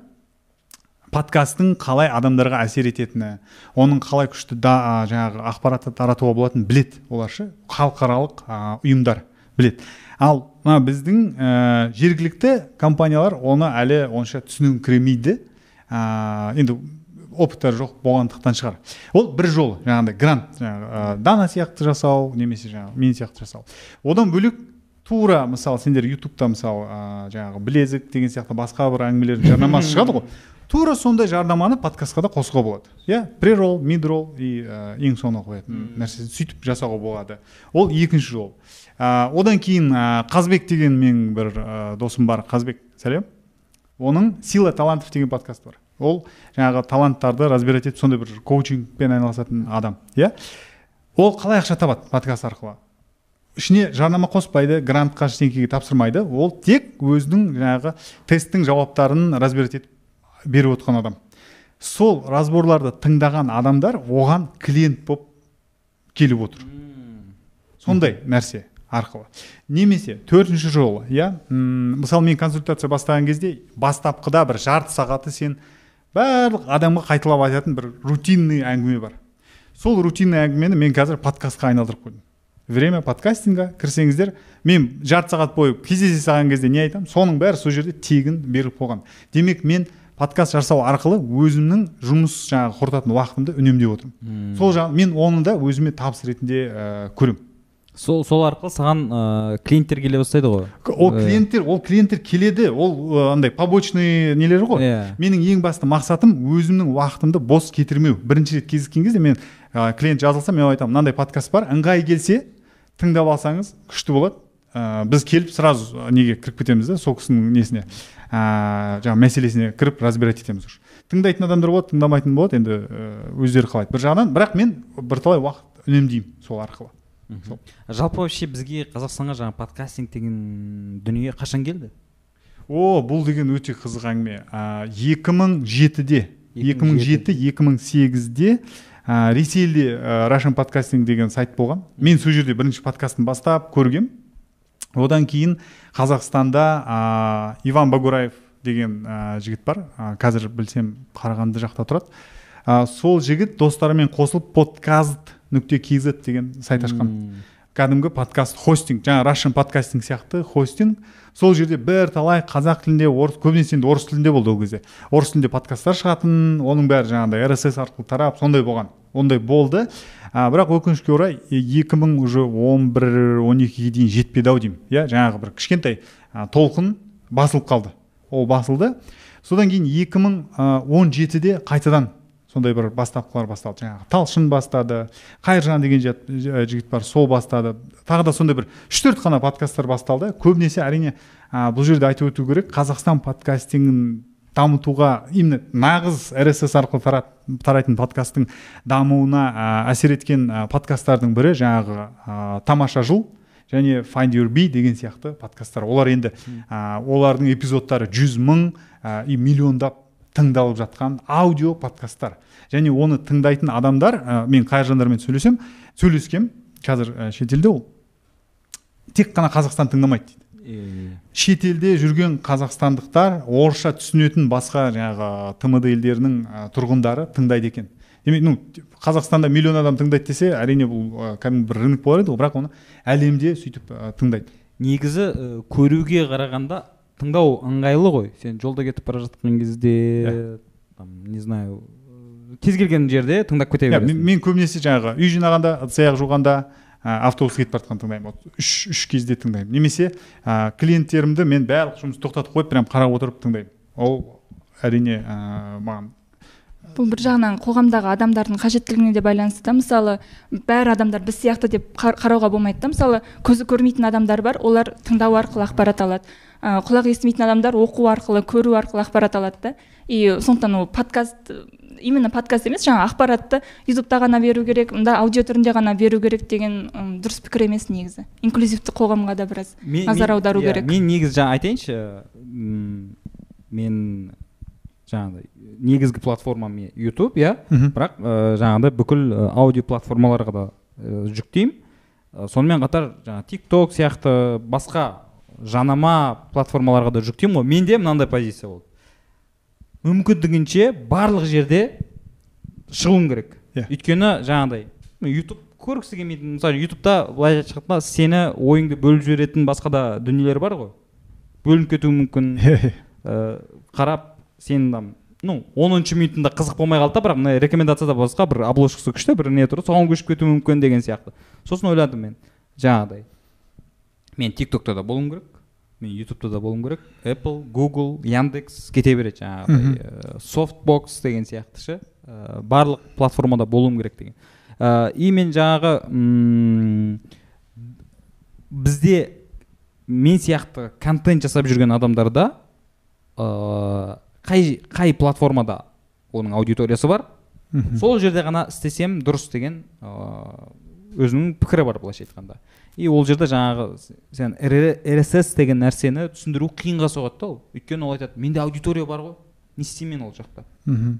Подкасттың қалай адамдарға әсер ететіні оның қалай күшті да жаңағы ақпаратты таратуға болатынын білет олар ше халықаралық ұйымдар білет ал мына біздің ә, жергілікті компаниялар оны әлі онша түсініңкіремейді. Ә, енді опыттары жоқ болғандықтан шығар. Ол бір жол жаңағыдай грант жаңағы ә, дана сияқты жасау немесе жаңағы мен сияқты жасау. Одан бөлек тура мысалы сендер ютубта мысалы ә, жаңағы білезік деген сияқты басқа бір әңгімелердің жарнамасы шығады ғой. Тура сондай жарнаманы подкастқа да қосуға болады. Иә прерол мидрол и ә, ең соңына қоятын нәрсесін сөйтіп жасауға болады. Ол екінші жол. Ә, одан кейін ә, қазбек деген менің бір ә, досым бар қазбек сәлем. Оның сила талантов деген подкаст бар. Ол жаңағы таланттарды разбирать етіп сондай бір коучингпен айналысатын адам иә? Ол қалай ақша табады подкаст арқылы? Ішіне жарнама қоспайды грантқа ештеңеге тапсырмайды. Ол тек өзінің жаңағы тесттің жауаптарын разбирать етіп беріп отқан адам. Сол разборларды тыңдаған адамдар оған клиент болып келіп отыр. Сондай нәрсе. Арқылы. Немесе төртінші жол иә? Мысалы мен консультация бастаған кезде бастапқыда бір жарты сағаты сен барлық адамға қайталап айтатын бір рутинный әңгіме бар. Сол рутинный әңгімені мен қазір подкастқа айналдырып қойдым. Время подкастинга кірсеңіздер мен жарты сағат бойы кездесе салған кезде не айтамын? Соның бәрі сол жерде тегін беріліп қойған. Демек мен подкаст жасау арқылы өзімнің жұмыс жаңағы құртатын уақытымды үнемдеп отырмын. Сол жағы мен оны да өзіме табыс ретінде ә, көремін сол сол арқылы саған ыыы клиенттер келе бастайды ғой. Ол клиенттер ол клиенттер келеді ол андай побочный нелер ғой. Иә. менің ең басты мақсатым өзімнің уақытымды бос кетірмеу. Бірінші рет кездескен кезде мен ә, клиент жазылса мен айтамын мынандай подкаст бар ыңғайы келсе тыңдап алсаңыз күшті болады ә, біз келіп сразу неге кіріп кетеміз да сол кісінің несіне ә, жаңағы мәселесіне кіріп разбирать етеміз уже. Тыңдайтын адамдар болады тыңдамайтын болады енді өздері қалайды. Бір жағынан бірақ мен бірталай уақыт үнемдеймін сол арқылы. Жалпы вообще бізге қазақстанға жаңағы подкастинг деген дүние қашан келді? О бұл деген өте қызық әңгіме. Ә, 2007-де 2007-2008-де ә, ресейде ә, Russian подкастинг деген сайт болған. Мен сол жерде бірінші подкастын бастап көргем. Одан кейін қазақстанда ә, иван багураев деген ә, жігіт бар. Ә, қазір білсем қарағанды жақта тұрады. Ә, сол жігіт достарымен қосылып подкаст нүкте kz деген сайт ашқан. Кәдімгі подкаст хостинг жаңа Russian подкастинг сияқты хостинг. Сол жерде бірталай қазақ тілінде орыс көбінесе енді орыс тілінде болды ол кезде. Орыс тілінде подкасттар шығатын оның бәрі жаңағыдай rss арқылы тарап сондай болған ондай болды. А, бірақ өкінішке орай екі мың уже он бір он екіге дейін жетпеді ау деймін. Иә жаңағы бір кішкентай а, толқын басылып қалды. Ол басылды. Содан кейін екі мың он жетіде қайтадан сондай бір бастапқылар басталды. Жаңағы талшын бастады қайыржан деген жігіт бар сол бастады. Тағы да сондай бір үш төрт қана подкасттар басталды. Көбінесе әрине а, бұл жерде айтып өту керек қазақстан подкастингін дамытуға именно нағыз rss арқылы тарат, тарайтын подкасттың дамуына а, әсер еткен подкасттардың бірі жаңағы а, тамаша жыл және find your bee деген сияқты подкасттар. Олар енді а, олардың эпизодтары жүз мың а, и миллиондап тыңдалып жатқан аудио подкасттар. Және оны тыңдайтын адамдар ә, мен қайыржандармен сөйлесем сөйлескем қазір ә, шетелде ол тек қана қазақстан тыңдамайды дейді. Шетелде жүрген қазақстандықтар орысша түсінетін басқа жаңағы тмд елдерінің ә, тұрғындары тыңдайды екен. Демек ну қазақстанда миллион адам тыңдайды десе әрине бұл ә, кәдімгі бір рынок болар еді ғой бірақ оны әлемде сөйтіп ә, тыңдайды. Негізі і, көруге қарағанда тыңдау ыңғайлы ғой. Сен жолда кетіп бара жатқан кезде там, не знаю кез келген жерде тыңдап кете Иә, бересің. мен, мен көбінесе жаңағы үй жинағанда ыдыс аяқ жуғанда ә, автобус кетіп бара жатқанда тыңдаймын. Вот үш үш кезде тыңдаймын. Немесе ә, клиенттерімді мен барлық жұмысты тоқтатып қойып прям қарап отырып тыңдаймын. Ол әрине ә, маған бұл бір жағынан қоғамдағы адамдардың қажеттілігіне де байланысты да. Мысалы бәрі адамдар біз сияқты деп қар- қарауға болмайды да. Мысалы көзі көрмейтін адамдар бар. Олар тыңдау арқылы ақпарат алады. Құлақ естімейтін адамдар оқу арқылы көру арқылы ақпарат алады да. И сондықтан ол подкаст именно подкаст емес жаңағы ақпаратты ютубта ғана беру керек мында аудио түрінде ғана беру керек деген ым, дұрыс пікір емес негізі. Инклюзивті қоғамға да біраз Мен- назар мен- аудару иә, керек. мен негізі жаңа айтайыншы мен жаңағыдай негізгі платформам мен ютуб иә. Бірақ ә, жаңағыдай бүкіл ә, аудио платформаларға да ә, жүктеймін. Ә, сонымен қатар жаңағы тик ток сияқты басқа жанама платформаларға да жүктеймін ғой. Менде мынандай позиция болды. Мүмкіндігінше барлық жерде шығуым керек. Иә. өйткені жаңағыдай ютуб көргісі келмейтін мысалы ютубта былай айтқанда сені ойыңды бөліп жіберетін басқа да дүниелер бар ғой. Бөлініп кетуі мүмкін. Ә, қарап сен там ну оныншы минутында қызық болмай қалды да бірақ мына рекомендацияда басқа бір обложкасы күшті бір не тұр соған көшіп кетуі мүмкін деген сияқты. Сосын ойладым мен жаңағыдай мен тик токта да болуым керек мен ютубта да болуым керек apple google яндекс кете береді жаңағыдай софтбокс деген сияқты ше ә, барлық платформада болуым керек деген. Ә, и мен жаңағы м, бізде мен сияқты контент жасап жүрген адамдарда ә, қай қай платформада оның аудиториясы бар сол жерде ғана істесем дұрыс деген ыыы, өзінің пікірі бар былайша айтқанда. И ол жерде жаңағы сен rss деген нәрсені түсіндіру қиынға соғады да ол өйткені ол айтады менде аудитория бар ғой не істеймін мен ол жақта Мгм.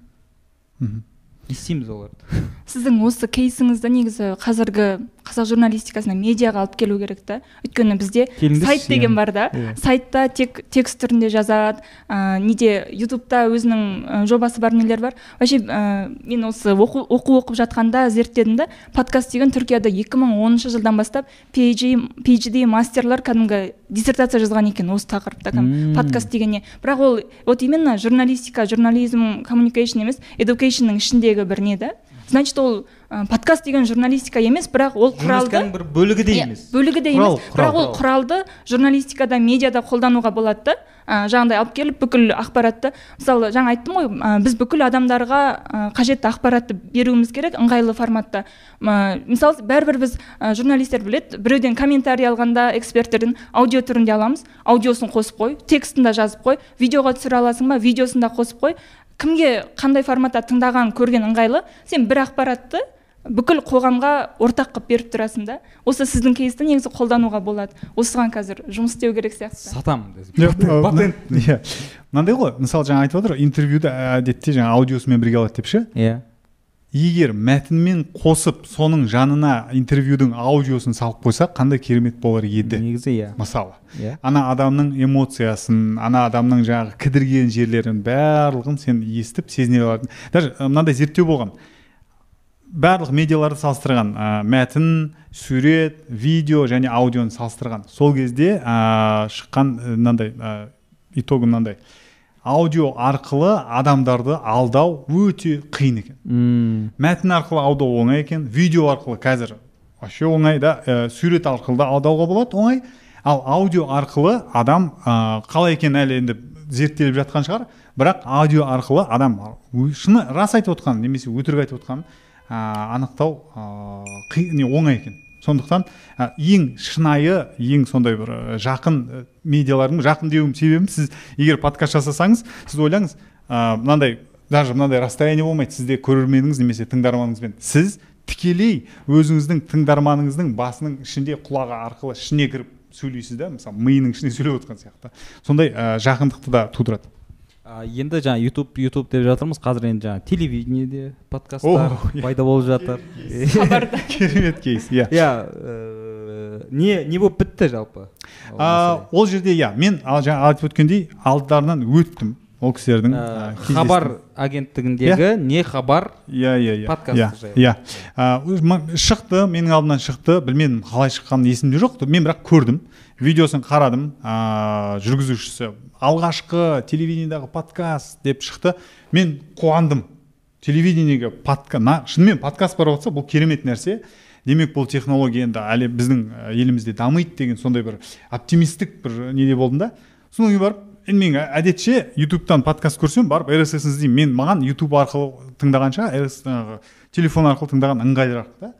Мгм. не істейміз оларды сіздің осы кейсіңізді негізі қазіргі қазақ журналистикасына медиаға алып келу керек та. Өйткені бізде сайт деген иә. бар да. Иә. сайтта тек текст түрінде жазады ә, неде ютубта өзінің жобасы бар нелер бар. Вообще ә, мен осы оқу, оқу оқып жатқанда зерттедім да. Подкаст деген түркияда 2010 жылдан бастап PhD, PhD мастерлар кәдімгі диссертация жазған екен осы тақырыпта Мм. подкаст деген не бірақ ол вот именно журналистика журнализм коммуникейшн емес educationның ішіндегі бір не да. Значит ол ә, подкаст деген журналистика емес бірақ ол құралды бір бөлігі де Иә, емес. бөлігі де емес. Құрал, бірақ ол құралды журналистикада медиада қолдануға болады да. Ә, жаңағыдай алып келіп бүкіл ақпаратты мысалы жаңа айттым ғой ә, біз бүкіл адамдарға ә, қажетті ақпаратты беруіміз керек ыңғайлы форматта. М, мысалы бәрібір біз ә, журналистер біледі біреуден комментарий алғанда эксперттерден аудио түрінде аламыз аудиосын қосып қой текстін да жазып қой видеоға түсіре аласың ба видеосын да қосып қой. Кімге қандай форматта тыңдаған көрген ыңғайлы сен бір ақпаратты бүкіл қоғамға ортақ қылып беріп тұрасың да осы сіздің кейсті негізі қолдануға болады. Осыған қазір жұмыс істеу керек сияқты. Сатамын патент иә. Мынандай ғой мысалы жаңа айтып отыр интервьюді әдетте жаңа аудиосымен бірге алады деп ше? Иә. Егер мәтінмен қосып соның жанына интервьюдің аудиосын салып қойсақ қандай керемет болар еді? Негізі иә. Мысалы иә. ана адамның эмоциясын ана адамның жаңағы кідірген жерлерін барлығын сен естіп сезіне алатын. Даже мынандай зерттеу болған. Барлық медиаларды салыстырған ә, мәтін сурет видео және аудионы салыстырған. Сол кезде ә, шыққан мынандай ә, итогі мынандай. Аудио арқылы адамдарды алдау өте қиын екен. Мм, мәтін арқылы алдау оңай екен видео арқылы қазір вообще оңай да ә, сурет арқылы да алдауға болады оңай. Ал аудио арқылы адам ә, қалай екенін әлі енді зерттеліп жатқан шығар. Бірақ аудио арқылы адам шыны рас айтып отқан немесе өтірік айтып отқанын ә, анықтау ә, қи- не оңай екен. Сондықтан ә, ең шынайы ең сондай бір ә, жақын ә, медиалардың жақын деуім себебім сіз егер подкаст жасасаңыз сіз ойлаңыз ә, мынандай даже мынандай расстояние болмайды сізде көрерменіңіз немесе тыңдарманыңызбен. Сіз тікелей өзіңіздің тыңдарманыңыздың басының ішінде құлағы арқылы ішіне кіріп сөйлейсіз да мысалы миының ішіне сөйлеп отқан сияқты. Сондай ә, жақындықты да тудырады. А, енді жаңа ютуб ютуб деп жатырмыз. Қазір енді жаңа телевидениеде подкасттар иә. пайда болып жатыр. хабарда. Керемет кейс иә. Иә э, не не болып бітті жалпы? Ол А, мәселе? ол жерде иә мен жаңа айтып өткендей алдарынан өттім ол кісілердің кездестім. хабар агенттігіндегі не хабар иә иә иә. подкаст иә жайлы. иә. Шықты менің алдымнан шықты білмедім қалай шыққаны есімде жоқ мен бірақ көрдім. Видеосын қарадым. Ә, жүргізушісі алғашқы телевидениедағы подкаст деп шықты. Мен қуандым. Телевидениеге подка на шынымен подкаст бар жатса бұл керемет нәрсе. Демек бұл технология енді әлі біздің елімізде дамиды деген сондай бір оптимистік бір неде болдым да. Содан кейін барып енді мен әдетше ютубтан подкаст көрсем барып рсс іздеймін. Мен маған ютуб арқылы тыңдағанша телефон арқылы тыңдаған ыңғайлырақ та.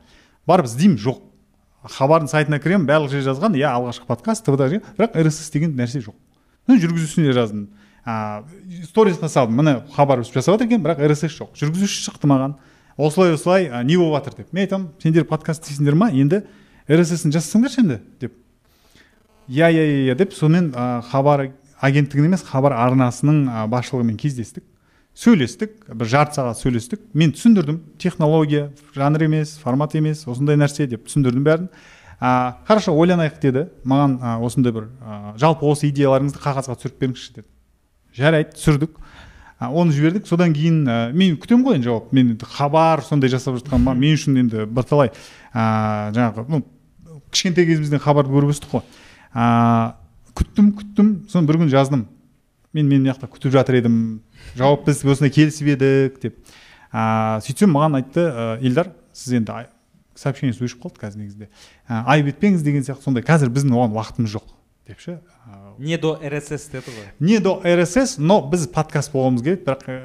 Барып іздеймін жоқ. Хабардың сайтына кіремін барлық жер жазған иә алғашқы подкаст деген, бірақ рсс деген нәрсе жоқ. Жүргізушісіне жаздым. А, сторисқа салдым. Міне хабар жасап жатыр екен бірақ рсс жоқ. Жүргізуші шықты маған. Осылай осылай не болып жатыр деп. Мен айтамын сендер подкаст істейсіңдер ма? Енді рсс ін жасасаңдаршы енді деп. Иә иә иә иә деп сонымен ә, хабар агенттігінің емес хабар арнасының басшылығымен кездестік. Сөйлестік бір жарты сағат сөйлестік. Мен түсіндірдім технология жанр емес формат емес осындай нәрсе деп түсіндірдім бәрін. Ә, хорошо ойланайық деді. Маған ә, осындай бір ә, жалпы осы идеяларыңызды қағазға түсіріп беріңізші деді. Жарайды түсірдік. Ә, оны жібердік. Содан кейін ә, мен күтемін ғой енді жауап. Мен енді хабар сондай жасап жатқаныма мен үшін енді бірталай ә, жаңағы ну кішкентай кезімізден хабарды көріп өстік қой. Ә, күттім күттім. Соны бір күн жаздым. Мен мен мына жақта күтіп жатыр едім. Жауап біз осындай келісіп едік деп. Ә, сөйтсем маған айтты ә, Илдар сіз енді сообщениесі өшіп қалды қазір негізінде. Ә, айып етпеңіз деген сияқты сондай. Қазір біздің оған уақытымыз жоқ деп ше Ә, не до рсс деді ғой? не до рсс но біз подкаст болғымыз келеді бірақ ә,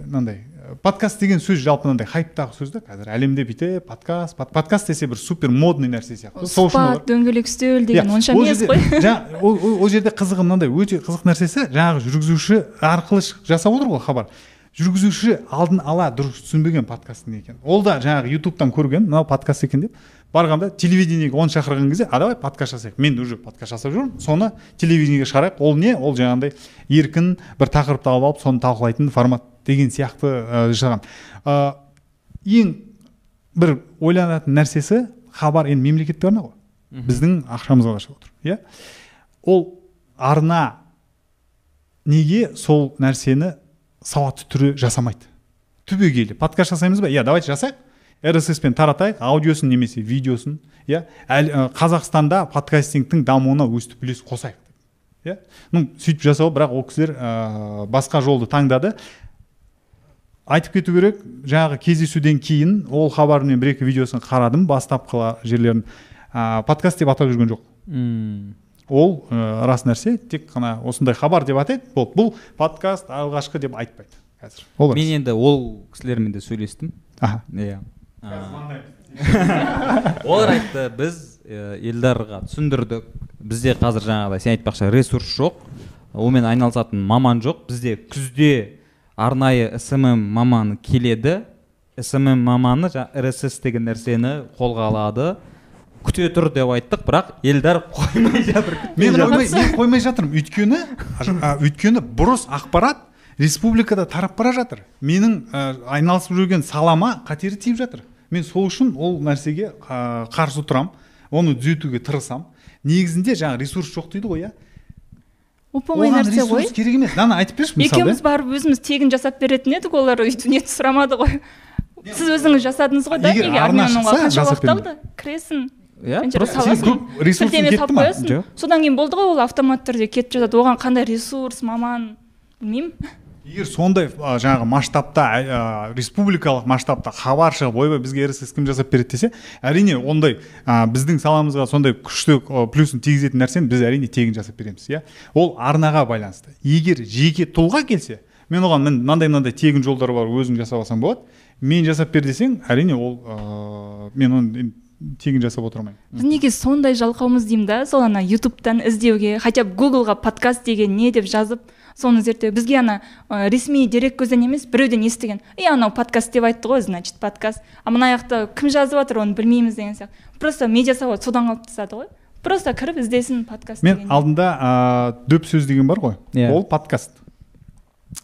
мынандай ә, подкаст деген сөз жалпы мынандай хайптағы сөз да қазір әлемде бүйтіп подкаст под- подкаст десе бір супер модный нәрсе сияқты. Сол үшін сұхбат дөңгелек үстел деген Иә, онша емес қой. ол, ол, жерде қызығы мынандай өте қызық нәрсесі жаңағы жүргізуші арқылы жасап отыр ғой хабар. Жүргізуші алдын ала дұрыс түсінбеген подкасттың екен. Ол да жаңағы ютубтан көрген мынау подкаст екен деп барғанда телевидениеге оны шақырған кезде а давай подкаст жасайық мен уже подкаст жасап жүрмін соны телевидениеге шығарайық ол не? Ол жаңағындай еркін бір тақырыпты алып алып соны талқылайтын формат. Деген сияқты ә, жасаған Ә, ең бір ойланатын нәрсесі хабар енді мемлекеттік арна ғой. Біздің ақшамызға қашап отыр иә? Ол арна неге сол нәрсені сауатты түрде жасамайды? Түбегейлі. Подкаст жасаймыз ба? Иә давайте жасайық. рсс пен таратайық аудиосын немесе видеосын иә? Қазақстанда подкастингтің дамуына өстіп үлес қосайық иә? Ну сөйтіп жасау бірақ ол кісілер ә, басқа жолды таңдады. Айтып кету керек. Жаңағы кездесуден кейін ол хабардың мен бір екі видеосын қарадым бастапқы жерлерін ә, подкаст деп атап жүрген жоқ Мм. ол ә, рас нәрсе тек қана осындай хабар деп атайды. Болды бұл подкаст алғашқы деп айтпайды қазір. Ол мен енді ол кісілермен де сөйлестім. Аха. Иә. Олар айтты біз елдарға түсіндірдік. Бізде қазір жаңағыдай сен айтпақшы ресурс жоқ. Онымен айналысатын маман жоқ. Бізде күзде арнайы смм маманы келеді. смм маманы рсс деген нәрсені қолға алады. Күте тұр деп айттық бірақ елдар қоймай жатыр мен қоймай, мен қоймай жатырмын. Өйткені өйткені бұрыс ақпарат республикада тарап бара жатыр. Менің ә, айналысып жүрген салама қатері тиіп жатыр. Мен сол үшін ол нәрсеге қарсы тұрамын. Оны түзетуге тырысамын. Негізінде жаңа ресурс жоқ дейді ғой иә? Оп оңай нәрсе ғой. ресурс керек емес. Дана айтып берші мысалы екеуміз барып өзіміз тегін жасап беретін едік олар өйтіп не сұрамады ғой. Сіз өзіңіз жасадыңыз ғой да неге? қанша уақыт алды кіресің. Иә просто көп ресурсың кетті ма? содан кейін болды ғой ол автоматты түрде кетіп жатады. Оған қандай ресурс маман білмеймін. Егер сондай жаңағы масштабта ә, республикалық масштабта хабар шығып ойбай бізге рсс кім жасап береді десе әрине ондай а, біздің саламызға сондай күшті а, плюсын тигізетін нәрсені біз әрине тегін жасап береміз иә. Ол арнаға байланысты. Егер жеке тұлға келсе мен оған мін- мынандай мынандай тегін жолдар бар өзің жасап алсаң болады. Мен жасап бер десең әрине ол ә, мен оны тегін жасап отырмаймын біз неге сондай жалқаумыз деймін да сол ана ютубтан іздеуге хотя бы гуглға подкаст деген не деп жазып соны зерттеу. Бізге ана ә, ресми дерек көзден емес біреуден естіген. И анау подкаст деп айтты ғой значит подкаст а мына жақта кім жазып жатыр оны білмейміз деген сияқты. Просто медиа сауат содан қалыптасады ғой. Просто кіріп іздесін подкаст мен деген алдында ә, дөп сөз деген бар ғой. Иә. ол подкаст.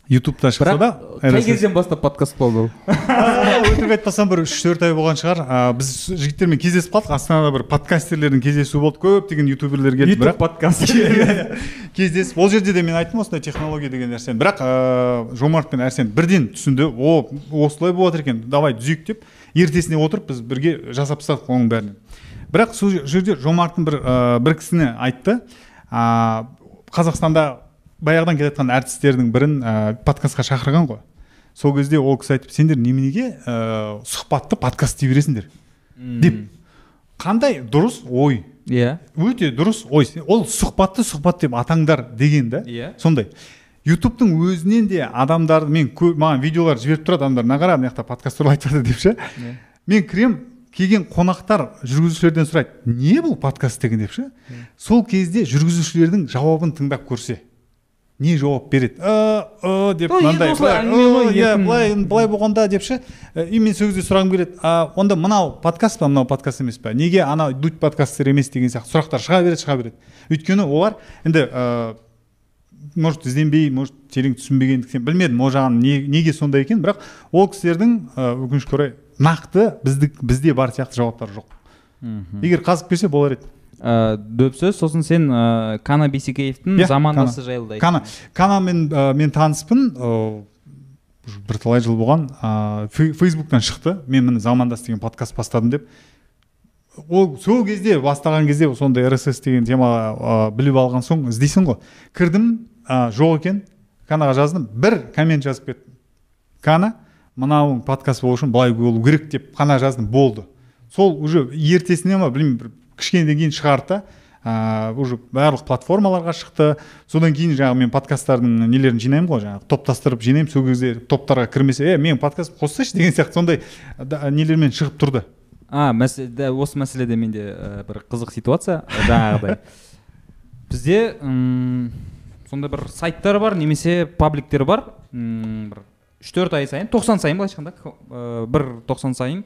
Ютубта шықса да қай кезден бастап подкаст болды ол. Өтірік айтпасам бір үш төрт ай болған шығар. А, біз жігіттермен кездесіп қалдық. Астанада бір подкастерлердің кездесуі болды көптеген ютуберлер келді бірақ подкаст кездесіп ол жерде де мен айттым осындай технология деген нәрсені. Бірақ ә, жомарт пен әрсен бірден түсінді. О осылай болып жатыр екен давай түзейік деп. Ертесіне отырып біз бірге жасап тастадық оның бәрін. Бірақ сол жерде жомарттың бір ә, бір кісіні айтты. Қазақстанда баяғыдан келе жатқан әртістердің бірін ә, подкастқа шақырған ғой. Сол кезде ол кісі айтып сендер неменеге ә, сұхбатты подкаст дей бересіңдер? Деп. Қандай? Дұрыс? Ой иә. Өте дұрыс? Ой ол сұхбатты сұхбат деп атаңдар деген да. Иә. сондай. Ютубтың өзінен де адамдар мен кө- маған видеолар жіберіп тұрады адамдар мына қара мына жақта подкаст туралы айтып жатыр деп ше. Мен кірем келген қонақтар жүргізушілерден сұрайды не бұл подкаст деген? деп ше. Сол кезде жүргізушілердің жауабын тыңдап көрсе. Не жауап береді. Ы ы деп мынандай осылай былай, әңгіме ғой, «Ы, иә еркін». былай былай болғанда деп ше и мен сол кезде сұрағым келеді а онда мынау подкаст па мынау подкаст емес па? Неге анау дуть подкастер емес деген сияқты сұрақтар шыға береді шыға береді өйткені олар енді ә, может ізденбей может терең түсінбегендіктен білмедім ол жағын не, неге сондай екен бірақ ол кісілердің өкінішке орай нақты бізді, бізде бар сияқты жауаптар жоқ. Егер қазып берсе болар еді. Ә, дөп сөз сосын сен ә, кана бейсекеевтің Иә, замандасы жайлы да кана. канамен ә, мен таныспын. Ә, бірталай жыл болған. Ә, фей- фейсбуктан шықты. Мен міне замандас деген подкаст бастадым деп. Ол сол кезде бастаған кезде сондай рсс деген темаға ә, біліп алған соң іздейсің ғой. Кірдім ә, жоқ екен канаға жаздым. Бір коммент жазып кеттім. Кана мынауың подкаст болу үшін былай болу керек деп қана жаздым. Болды. Сол уже ертесіне ма білмеймін бір кішкенеден кейін шығарды да. Уже барлық платформаларға шықты. Содан кейін жаңағы мен подкасттардың нелерін жинаймын ғой жаңағы топтастырып жинаймын. Сол кезде топтарға кірмесе е менің подкаст қоссайшы деген сияқты сондай да- нелермен шығып тұрды. А мәселе да, осы мәселеде менде ә, бір қызық ситуация жаңағыдай. Бізде м, сондай бір сайттар бар немесе пабликтер бар. М, бір үш төрт ай сайын тоқсан сайын былайша айтқанда ә, бір тоқсан сайын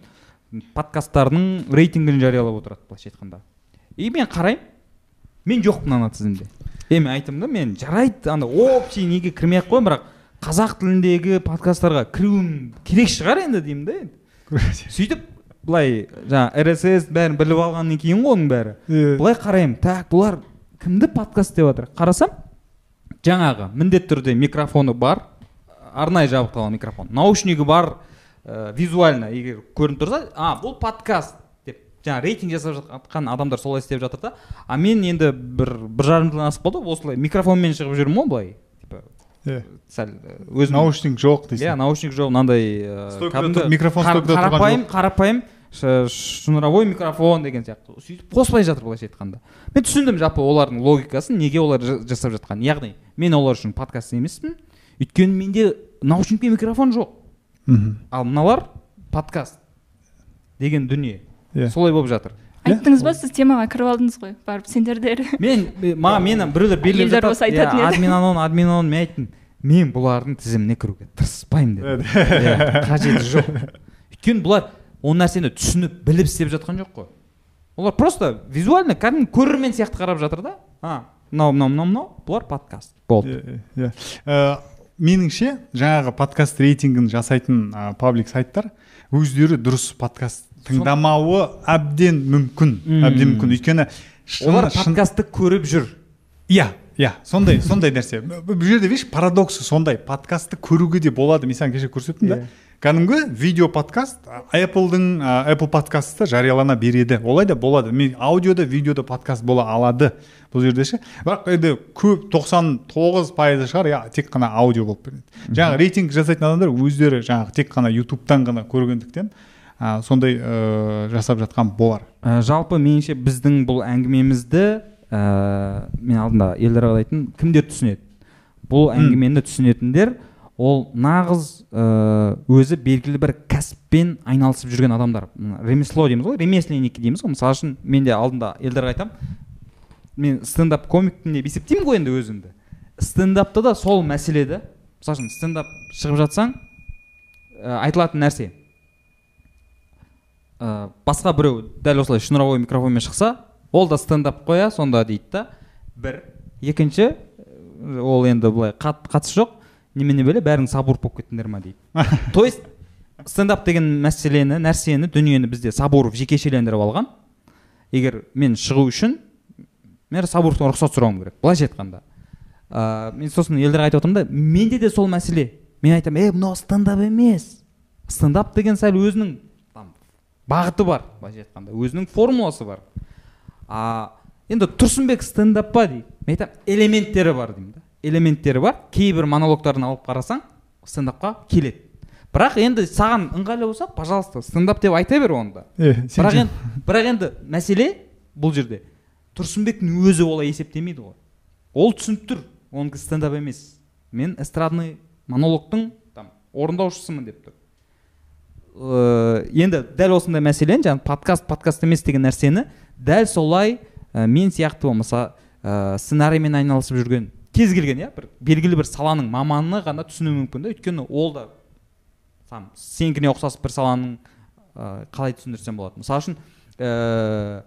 подкасттардың рейтингін жариялап отырады былайша айтқанда. И мен қараймын мен жоқпын ана тізімде. Е мен айттым да мен жарайды ана общий неге кірмей ақ қояйын бірақ қазақ тіліндегі подкасттарға кіруім керек шығар енді деймін да енді. Сөйтіп былай жаңағы рсс бәрін біліп алғаннан кейін ғой оның бәрі. Иә. былай қараймын так бұлар кімді подкаст деп жатыр? Қарасам жаңағы міндетті түрде микрофоны бар арнайы жабдықталған микрофон. Наушнигі бар ә, визуально егер көрініп тұрса а бұл подкаст деп жаңағы рейтинг жасап жатқан адамдар солай істеп жатыр да. А мен енді бір бір жарым жылдан асып қалды осылай микрофонмен шығып жүрмін ғой былай. Типа Иә. сәл ә, өзім наушник жоқ иә дейсің наушник жоқ мынандай Стойкада кәдімгі микрофон қарапайым қарапайым шнуровой микрофон деген сияқты. Сөйтіп қоспай жатыр былайша айтқанда. Мен түсіндім жалпы олардың логикасын неге олар жа- жасап жатқанын. Яғни мен олар үшін подкаст емеспін. Өйткені менде наушник пен микрофон жоқ. Мхм. Ал мыналар подкаст деген дүние. Иә. солай болып жатыр. Иә. айттыңыз ба сіз темаға кіріп алдыңыз ғой барып сендердер мен ме- маған мені біреулер белгілеп жатады. айтатын иә, еді. админ анон админ анон мен айттым. Мен бұлардың тізіміне кіруге тырыспаймын дедім. Иә, қажеті жоқ. Өйткені бұлар ол нәрсені түсініп біліп істеп жатқан жоқ қой. Олар просто визуально кәдімгі көрермен сияқты қарап жатыр да. А мынау мынау мынау мынау бұлар подкаст. Болды. Иә иә меніңше жаңағы подкаст рейтингін жасайтын ә, паблик сайттар өздері дұрыс подкаст тыңдамауы әбден мүмкін әбден мүмкін. Өйткені олар подкастты көріп жүр. Иә иә сондай сондай нәрсе. Бұл жерде видишь парадоксы сондай. Подкастты көруге де болады. Мен саған кеше көрсеттім да. Иә. Кәдімгі видео подкаст Apple'дың ә, Apple подкасты жариялана береді. Олай да болады. Мен аудиода видеода подкаст бола алады бұл жерде ше. Бірақ енді көп 99 пайызы шығар иә тек қана аудио болып береді. Жаңағы рейтинг жасайтын адамдар өздері жаңағы тек қана ютубтан ғана көргендіктен ә, сондай ә, жасап жатқан болар. Ә, жалпы меніңше біздің бұл әңгімемізді ә, мен алдында елдарға айтатын кімдер түсінеді? Бұл әңгімені түсінетіндер ол нағыз ә, өзі белгілі бір кәсіппен айналысып жүрген адамдар. Ремесло дейміз ғой ремесленники дейміз ғой. Мысалы үшін мен де алдында елдарға айтамын мен стендап комикпін деп есептеймін ғой енді өзімді. Стендапта да сол мәселе да мысалы үшін стендап шығып жатсаң ә, айтылатын нәрсе. Ә, басқа біреу дәл осылай шнуровой микрофонмен шықса ол да стендап қоя сонда дейді да. Бір. Екінші ол енді былай қат, қатысы жоқ. Немене беле бәрің сабур болып кеттіңдер ма дейді. То есть стендап деген мәселені нәрсені дүниені бізде сабуров жекешелендіріп алған. Егер мен шығу үшін мен сабуровтан рұқсат сұрауым керек былайша айтқанда. Ә, мен сосын елдерге айтып отырмын да менде де сол мәселе. Мен айтамын е мынау стендап емес стендап деген сәл өзінің там бағыты бар былайша айтқанда. Өзінің формуласы бар. А енді тұрсынбек стендап па дейді. Мен айтамын элементтері бар деймін да. Элементтері бар. Кейбір монологтарын алып қарасаң стендапқа келеді. Бірақ енді саған ыңғайлы болса пожалуйста стендап деп айта бер оны да бірақ енді бірақ енді мәселе бұл жерде. Тұрсынбектің өзі олай есептемейді ғой. Ол түсініп тұр онікі стендап емес. Мен эстрадный монологтың там орындаушысымын деп тұр. Э, енді дәл осындай мәселені жаңағы подкаст подкаст емес деген нәрсені дәл солай ә, мен сияқты болмаса ә, сценариймен айналысып жүрген кез келген иә бір белгілі бір саланың маманы ғана түсінуі мүмкін да өйткені ол да там сенікіне ұқсас бір саланың ә, қалай түсіндірсем болады. Мысалы үшін ә,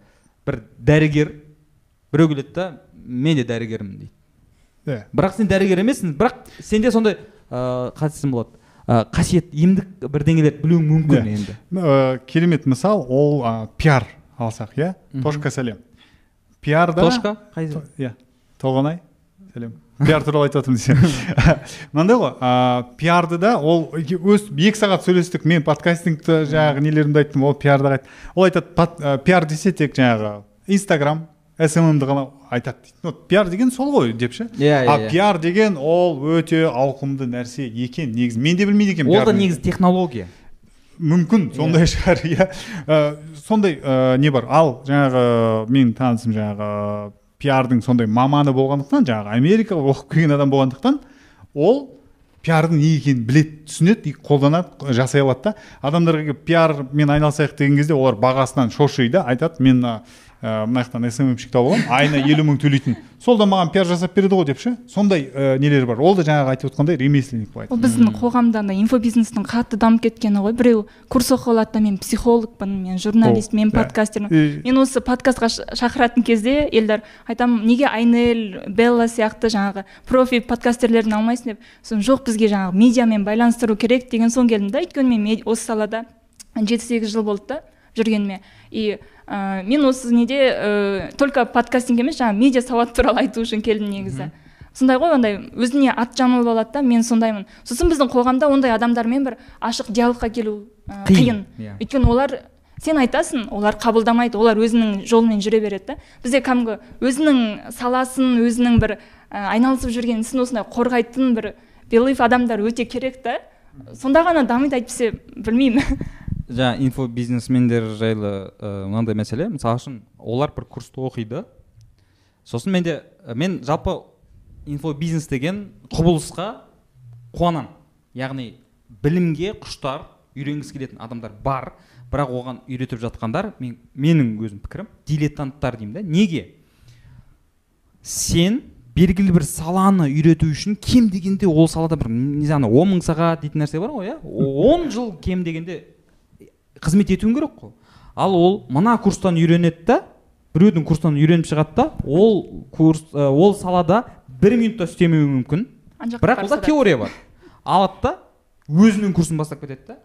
бір дәрігер біреу келеді да мен де дәрігермін дейді. Иә. Бірақ сен дәрігер емессің бірақ сенде сондай ыыы қалай айтсам болады ә, қасиет емдік бірдеңелерді білуің мүмкін Иә. енді. Ә, керемет мысал ол ә, пиар алсақ иә? Мгм. тошка сәлем. Пиарда тошка? Қай иә. Толғанай. Сәлем пиар туралы айтып жатырмын десе мынандай ғой ыыы пиарды да ол өз екі сағат сөйлестік мен подкастингті жаңағы нелерімді айттым ол пиарды айт ол айтады пиар десе тек жаңағы инстаграм сммді ғана айтады дейді. Вот пиар деген сол ғой деп ше Иә, а иә, иә. пиар деген ол өте ауқымды нәрсе екен негізі. Мен де білмейді екенмін ол да негізі технология. Мүмкін сондай шығар иә. Сондай не бар. Ал жаңағы менің танысым жаңағы пиардың сондай маманы болғандықтан жаңағы америкаға оқып келген адам болғандықтан ол пиардың не екенін біледі түсінеді и қолданады жасай алады да. Адамдарға келіп пиармен айналысайық деген кезде олар бағасынан шошиды айтады мен мына ә, мына жақтан сммщик тауып аламын. Айына елу мың төлейтін. Сол да маған пиар жасап береді ғой деп ше сондай ә, нелер бар. Ол да жаңағы айтып отқандай ремесленник былай ол біздің қоғамда андай инфобизнестің қатты дамып кеткені ғой. Біреу курс оқып алады да мен психологпын мен журналист мен подкастермін. Мен осы подкастқа шақыратын кезде елдар айтамын неге айнель белла сияқты жаңағы профи подкастерлерін алмайсың? деп. Сосын жоқ бізге жаңағы медиамен байланыстыру керек деген соң келдім да. Өйткені мен осы салада жеті сегіз жыл болды да жүргеніме. И ә, мен осы неде ә, только подкастинг емес жаңағы медиа сауат туралы айту үшін келдім негізі. Сондай ғой ондай өзіне ат жамылып алады да мен сондаймын. Сосын біздің қоғамда ондай адамдармен бір ашық диалогқа келу ә, Қиын, қиын. иә. өйткені олар сен айтасың олар қабылдамайды олар өзінің жолымен жүре береді да. Бізде кәдімгі өзінің саласын өзінің бір ә, айналысып жүрген ісін осындай қорғайтын бір белив адамдар өте керек та сонда ғана дамиды әйтпесе білмеймін. жаңа инфобизнесмендер жайлы ә, мынандай мәселе. Мысалы үшін олар бір курсты оқиды. Сосын менде мен жалпы инфобизнес деген құбылысқа қуанамын яғни білімге құштар үйренгісі келетін адамдар бар. Бірақ оған үйретіп жатқандар мен, менің өзім пікірім дилетанттар деймін да. Неге? Сен белгілі бір саланы үйрету үшін кем дегенде ол салада бір не знаю он мың сағат дейтін нәрсе бар ғой иә? он жыл кем дегенде қызмет етуің керек қой. Ал ол мына курстан үйренеді да біреудің курсынан үйреніп шығады да ол курс ә, ол салада бір минут та істемеуі мүмкін. Бірақ олда теория бар. Алады да өзінің курсын бастап кетеді да.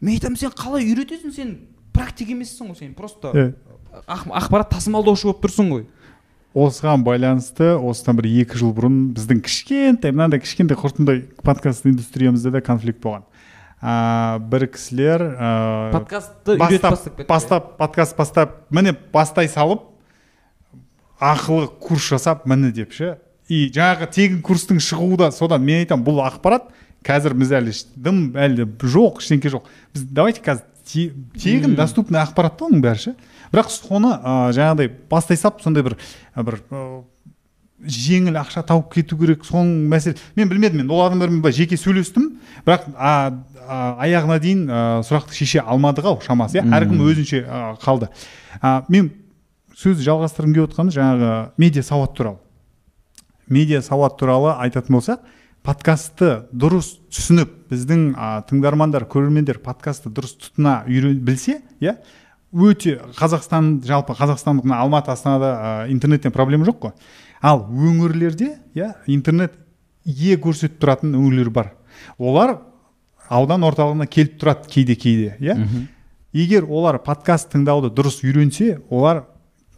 Мен айтамын сен қалай үйретесің? Сен практик емессің ғой сен просто ақ- ақпарат тасымалдаушы болып тұрсың ғой. Осыған байланысты осыдан бір екі жыл бұрын біздің кішкентай мынандай кішкентай құртымдай подкаст индустриямызда да конфликт болған. А, бір кісілер ә, подкастты бастап, бастап подкаст бастап міне бастай салып ақылы курс жасап міне деп ше. И жаңағы тегін курстың шығуы да содан мен айтамын бұл ақпарат қазір біз әлі дым әлі жоқ ештеңке жоқ. Біз давайте қазір те- тегін доступный ақпарат та оның бәрі ше. Бірақ соны ә, жаңағыдай бастай сап сондай бір ә, бір ә, жеңіл ақша тауып кету керек соның мәселе. мен білмедім мен ол адамдармен былай жеке сөйлестім. Бірақ а, аяғына дейін ә, сұрақты шеше алмадық ау шамасы иә? Әркім өзінше ә, қалды. А, мен сөзді жалғастырғым келіп отқаны жаңағы медиа сауат туралы. Медиа сауат туралы айтатын болсақ подкастты дұрыс түсініп біздің а, тыңдармандар көрермендер подкастты дұрыс тұтына үйрен білсе иә? Өте қазақстан жалпы қазақстандық мына алматы астанада а, интернеттен проблема жоқ қой. Ал өңірлерде иә интернет ие көрсетіп тұратын өңірлер бар. Олар аудан орталығына келіп тұрады кейде кейде иә? Егер олар подкаст тыңдауды дұрыс үйренсе олар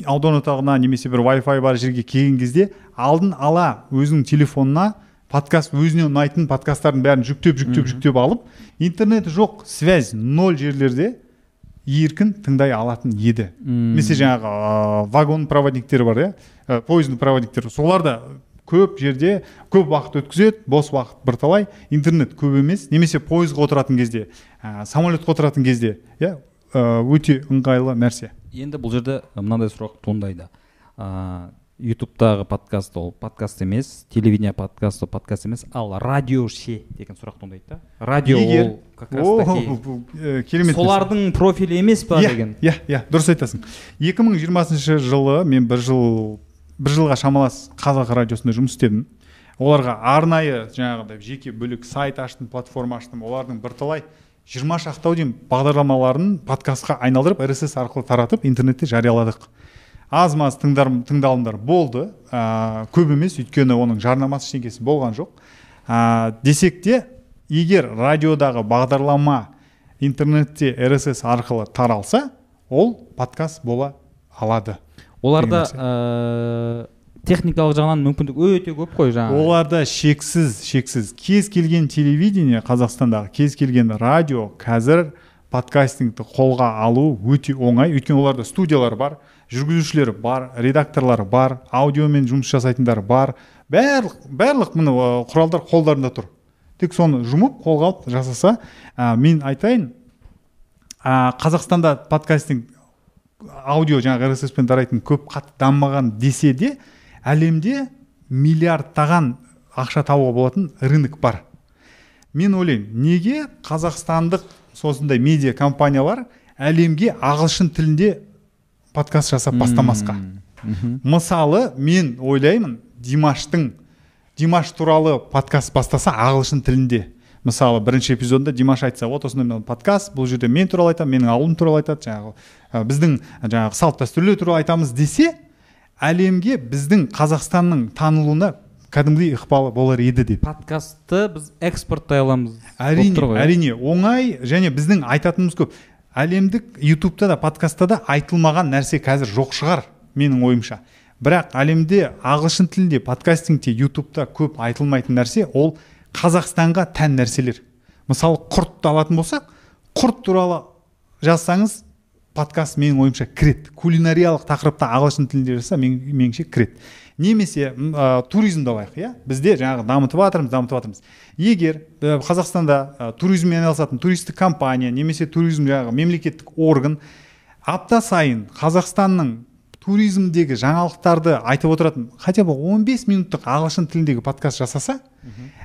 аудан орталығына немесе бір Wi-Fi бар жерге келген кезде алдын ала өзінің телефонына подкаст өзіне ұнайтын подкасттардың бәрін жүктеп жүктеп жүктеп алып интернет жоқ связь ноль жерлерде еркін тыңдай алатын еді. Мм. немесе жаңағы ыыы, вагон проводниктері бар иә? Ә, поездың проводниктері солар да көп жерде көп уақыт өткізеді бос уақыт бірталай интернет көп емес немесе пойызға отыратын кезде ә, самолетқа отыратын кезде иә өте ыңғайлы нәрсе. Енді бұл жерде мынандай сұрақ туындайды. Ыыы ютубтағы подкаст ол подкаст емес телевидение подкаст ол подкаст емес ал радио ше деген сұрақ туындайды да. Радио Егер- ол как раз таки керемет солардың профилі емес па иә деген? иә иә дұрыс айтасың. 2020 жылы мен бір жыл бір жылға шамалас қазақ радиосында жұмыс істедім. Оларға арнайы жаңағыдай жеке бөлек сайт аштым платформа аштым. Олардың бірталай жиырма шақты деймін бағдарламаларын подкастқа айналдырып рсс арқылы таратып интернетте жарияладық. Аз маз тыңдалымдар болды. Ә, көп емес өйткені оның жарнамасы ештеңкесі болған жоқ. Ә, десек те егер радиодағы бағдарлама интернетте рсс арқылы таралса ол подкаст бола алады. Оларда ыыы техникалық жағынан мүмкіндік өте көп қой жаңағы. Оларда шексіз шексіз. Кез келген телевидение қазақстандағы кез келген радио қазір подкастингті қолға алу өте оңай. Өйткені оларда студиялар бар жүргізушілер бар редакторлар бар аудиомен жұмыс жасайтындар бар. Барлық барлық міне ә, құралдар қолдарында тұр. Тек соны жұмып қолға алып жасаса ә, мен айтайын ә, қазақстанда подкастинг аудио жаңағы рсс пен тарайтын көп қатты дамымаған десе де әлемде миллиардтаған ақша табуға болатын рынок бар. Мен ойлаймын неге қазақстандық осындай медиа компаниялар әлемге ағылшын тілінде подкаст жасап бастамасқа? Мысалы мен ойлаймын димаштың димаш туралы подкаст бастаса ағылшын тілінде. Мысалы бірінші эпизодында димаш айтса вот осындай мынау подкаст бұл жерде мен туралы айтамын менің ауылым туралы айтады жаңағы ә, біздің жаңағы салт дәстүрлер туралы айтамыз десе әлемге біздің қазақстанның танылуына кәдімгідей ықпалы болар еді деп. Подкастты біз экспорттай аламыз. Әрине ғой, иә? әрине оңай және біздің айтатынымыз көп. Әлемдік ютубта да подкастта да айтылмаған нәрсе қазір жоқ шығар менің ойымша. Бірақ әлемде ағылшын тілінде подкастингте ютубта көп айтылмайтын нәрсе ол қазақстанға тән нәрселер. Мысалы құртты алатын болсақ құрт туралы жазсаңыз подкаст менің ойымша кіреді. Кулинариялық тақырыпта ағылшын тілінде жазса мен, меніңше кіреді. Немесе ә, туризмді алайық иә? Бізде жаңағы дамытып жатырмыз дамытып жатырмыз. Егер ә, қазақстанда ә, туризммен айналысатын туристік компания немесе туризм жаңағы мемлекеттік орган апта сайын қазақстанның туризмдегі жаңалықтарды айтып отыратын хотя бы 15 минуттық ағылшын тіліндегі подкаст жасаса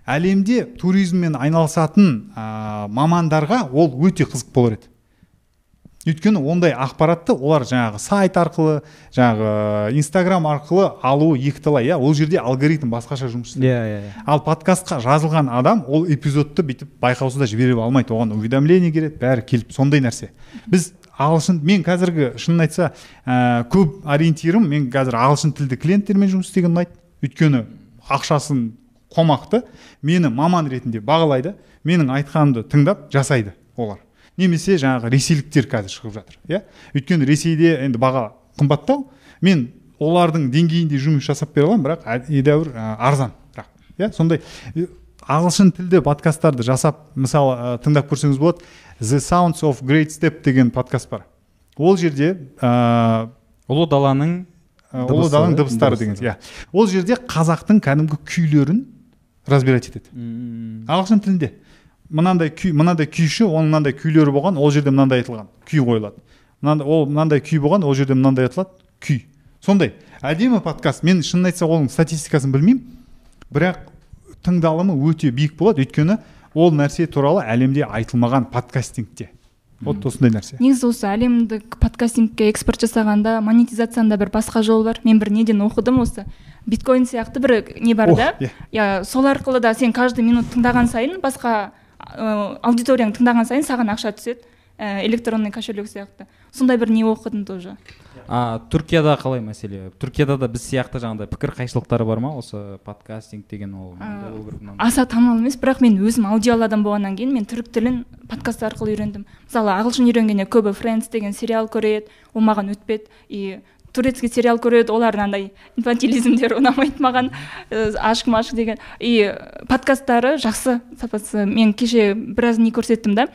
әлемде туризммен айналысатын ә, мамандарға ол өте қызық болар еді. Өйткені ондай ақпаратты олар жаңағы сайт арқылы жаңағы инстаграм арқылы алуы екіталай иә? Ол жерде алгоритм басқаша жұмыс істейді. Иә иә иә. Ал подкастқа жазылған адам ол эпизодты бүйтіп байқаусызда жібере алмайды. Оған уведомление келеді бәрі келіп сондай нәрсе. Біз ағылшын мен қазіргі шынын айтса ә, көп ориентирім мен қазір ағылшын тілді клиенттермен жұмыс істеген ұнайды. Өйткені ақшасын қомақты мені маман ретінде бағалайды менің айтқанымды тыңдап жасайды олар. Немесе жаңағы ресейліктер қазір шығып жатыр иә? Өйткені ресейде енді баға қымбаттау мен олардың деңгейінде жұмыс жасап бере аламын бірақ едәуір ә, арзанырақ иә сондай ағылшын тілді подкасттарды жасап мысалы ә, тыңдап көрсеңіз болады. The sounds of great step деген подкаст бар. Ол жерде ә, ұлы даланың ұлы даланың дыбыстары деген иә. Ол жерде қазақтың кәдімгі күйлерін разбирать етеді. Ағылшын тілінде. Мынандай күй мынандай күйші оның мынандай күйлері болған ол жерде мынандай айтылған күй қойылады. Мынандай ол мынандай күй болған ол жерде мынандай айтылады күй. Сондай. Әдемі подкаст. Мен шынын айтсақ оның статистикасын білмеймін. Бірақ тыңдалымы өте биік болады. Өйткені ол нәрсе туралы әлемде айтылмаған подкастингте. Вот осындай нәрсе. Негізі осы әлемдік подкастингке экспорт жасағанда монетизацияның да бір басқа жолы бар. Мен бір неден оқыдым осы. Биткоин сияқты бір не бар да? иә. сол арқылы да сен каждый минут тыңдаған сайын басқа ә, аудиторияң тыңдаған сайын саған ақша түседі. Ә, электронный кошелек сияқты. Сондай бір не оқыдым тоже. А түркияда қалай мәселе? Түркияда да біз сияқты жаңағыдай пікір қайшылықтары бар ма? Осы подкастинг деген ол мынандай мынандай. аса танымал емес бірақ мен өзім аудиал адам болғаннан кейін мен түрік тілін подкаст арқылы үйрендім. Мысалы ағылшын үйренгенде көбі френдс деген сериал көреді ол маған өтпеді. И турецкий сериал көреді олар андай инфантилизмдер ұнамайды маған ашық машық деген. И подкасттары жақсы. Сапасы мен кеше біраз не көрсеттім да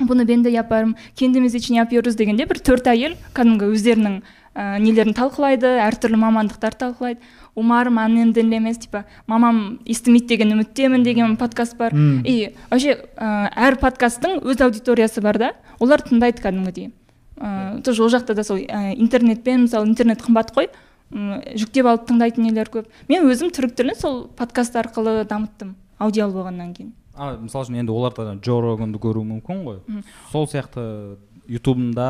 бұны ben de yaparım kendimiz için yapıyoruz дегенде бір төрт әйел кәдімгі өздерінің ә, нелерін талқылайды әртүрлі мамандықтар талқылайды. Умарым аннен емес типа мамам естімейді деген үміттемін деген подкаст бар. И вообще ә, әр подкасттың өз аудиториясы бар да олар тыңдайды кәдімгідей. Ә, тоже ол жақта да сол ә, интернетпен мысалы интернет қымбат қой м, жүктеп алып тыңдайтын нелер көп. Мен өзім түрік тілін сол подкаст арқылы дамыттым аудиал болғаннан кейін. А мысалы үшін енді оларда джо роганды көру мүмкін ғой. Сол сияқты ютубында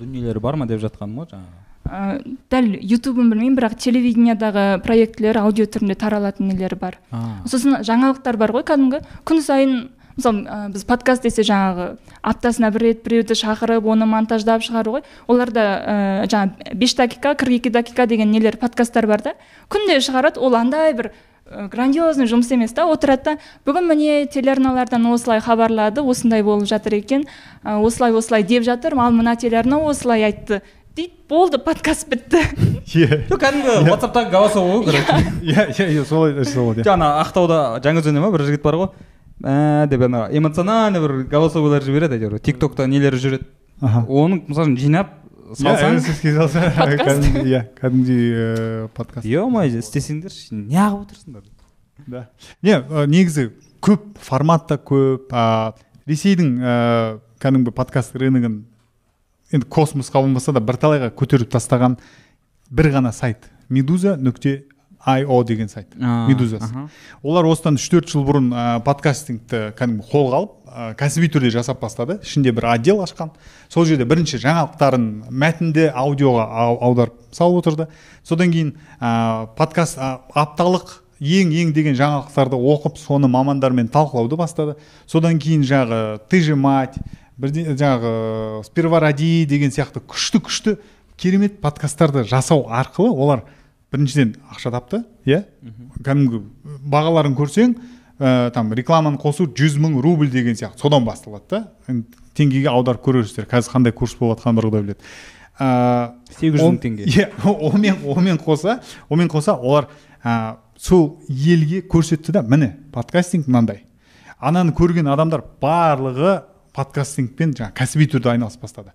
дүниелер бар ма деп жатқаным ғой жаңағы? Ә, дәл ютубын білмеймін бірақ телевидениедағы проектілер аудио түрінде таралатын нелері бар. А, сосын жаңалықтар бар ғой кәдімгі. Күн сайын мысалы ә, біз подкаст десе жаңағы аптасына бір рет біреуді шақырып оны монтаждап шығару ғой. Оларда ә, жаңағы беш дакика қырық екі дакика деген нелер подкасттар бар да. Күнде шығарады ол андай бір грандиозный жұмыс емес та. Отырады да бүгін міне телеарналардан осылай хабарлады осындай болып жатыр екен. Ә, осылай осылай деп жатыр. Ал мына телеарна осылай айтты. Дейді болды подкаст бітті. Иә жоқ кәдімгі ватсаптағы голосовой ғой короче иә иә иә солай нәрсе болады иә жаңа ақтауда жаңаөзенде ма? Бір жігіт бар ғой. Ә, деп ана эмоциональный бір голосовойлар жібереді әйтеуір. Тик токта нелері жүреді. Аха. Оның мысалы үшін жинап салсаң? Салса кәдімгідей иә кәдімгідей ыыы подкаст. Е мое істесеңдерші неғып отырсыңдар? Да. Не негізі көп формат та көп а, ресейдің ә, кәдімгі подкаст рыногын енді космосқа болмаса да бірталайға көтеріп тастаған бір ғана сайт. Медуза нүкте io деген сайт. А, медузасы. аха. олар осыдан үш төрт жыл бұрын ә, подкастингті кәдімгі қолға алып ә, кәсіби түрде жасап бастады. Ішінде бір отдел ашқан. Сол жерде бірінші жаңалықтарын мәтінді аудиоға ау- аударып салып отырды. Содан кейін ә, подкаст ә, апталық ең ең деген жаңалықтарды оқып соны мамандармен талқылауды бастады. Содан кейін жағы ты же мать бірде жаңағы сперва ради деген сияқты күшті күшті керемет подкасттарды жасау арқылы олар біріншіден ақша тапты иә? Кәдімгі бағаларын көрсең ә, там рекламаны қосу жүз мың рубль деген сияқты содан басталады да. Теңгеге аударып көрерсіздер қазір қандай курс болып жатқанын бір құдай біледі. Ә, сегіз жүз мың теңге. иә онымен онымен қоса онымен қоса олар ә, сол елге көрсетті да міне подкастинг мынандай. Ананы көрген адамдар барлығы подкастингпен жаңағы кәсіби түрде айналысып бастады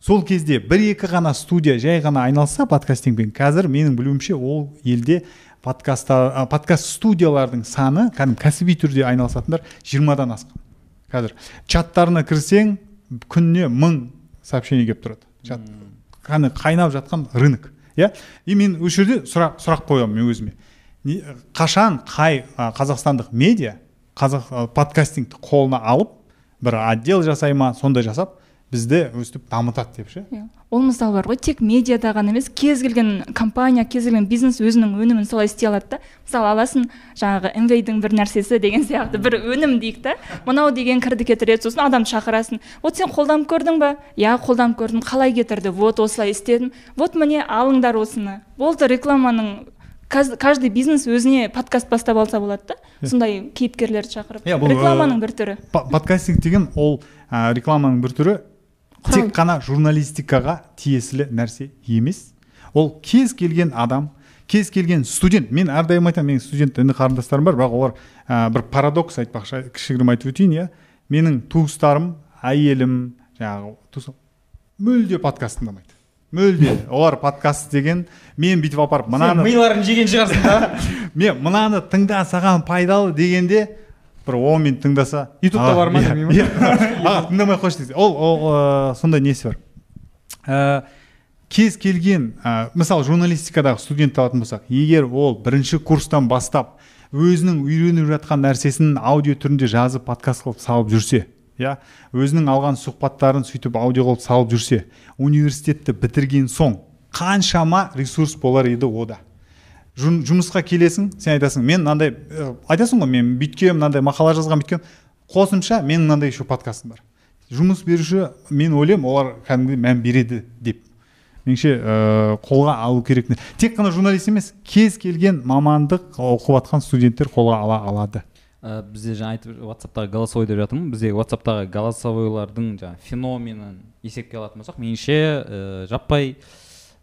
сол кезде бір екі ғана студия жай ғана айналысса подкастингпен қазір менің білуімше ол елде подкастар а, подкаст студиялардың саны кәдімгі кәсіби түрде айналысатындар жиырмадан асқан. Қазір чаттарына кірсең күніне мың сообщение келіп тұрады. Чат кәдімгі қайнап жатқан рынок иә? И мен осы жерде сұрақ сұрақ қоямын мен өзіме. Не- қашан қай қазақстандық медиа қазақ подкастингті қолына алып бір отдел жасай ма сондай жасап бізді өстіп дамытады деп ше? Иә. ол мысалы бар ғой тек медиада ғана емес кез келген компания кез келген бизнес өзінің өнімін солай істей алады да. Мысалы аласың жаңағы мвейдің бір нәрсесі деген сияқты бір өнім дейік та. Мынау деген кірді кетіреді сосын адамды шақырасың. Вот сен қолданып көрдің ба? Иә қолданып көрдім қалай кетірді? Вот осылай істедім. Вот міне алыңдар осыны. Болды рекламаның каждый бизнес өзіне подкаст бастап алса болады да. Сондай кейіпкерлерді шақырып. Иә, бұл, рекламаның ә, бір түрі. подкастинг деген ол ә, рекламаның бір түрі. Тек қана журналистикаға тиесілі нәрсе емес. Ол кез келген адам кез келген студент мен әрдайым айтамын менің студент іні қарындастарым бар бірақ олар ә, бір парадокс айтпақшы кішігірім айтып өтейін иә. Менің туыстарым әйелім жаңағы туыс- мүлде подкаст тыңдамайды. Мүлде. Олар подкаст деген мен бүйтіп апарып мынаны миларын жеген шығарсың да. Мен мынаны тыңда саған пайдалы дегенде бір он минут тыңдаса Ютубта «А, бар ма иә, демей ма?» иә. аға тыңдамай ақ қойшы десе ол ол сондай несі бар ә, кез келген ә, мысалы журналистикадағы студентті алатын болсақ егер ол бірінші курстан бастап өзінің үйреніп жатқан нәрсесін аудио түрінде жазып подкаст қылып салып жүрсе иә өзінің алған сұхбаттарын сөйтіп аудио қылып салып жүрсе университетті бітірген соң қаншама ресурс болар еді ода жұмысқа келесің сен айтасың мен мынандай ә, айтасың ғой мен бүйткем мынандай мақала жазған бүйткен қосымша менің мынандай еще подкастым бар. Жұмыс беруші мен ойлаймын олар кәдімгідей мән береді деп. Меніңше ә, қолға алу керек тек қана журналист емес кез келген мамандық оқып жатқан студенттер қолға ала алады. Ә, бізде жаңа айтып ватсаптағы голосовой деп жатырмын. Бізде ватсаптағы голосовойлардың жаңағы феноменін есепке алатын болсақ меніңше ә, жаппай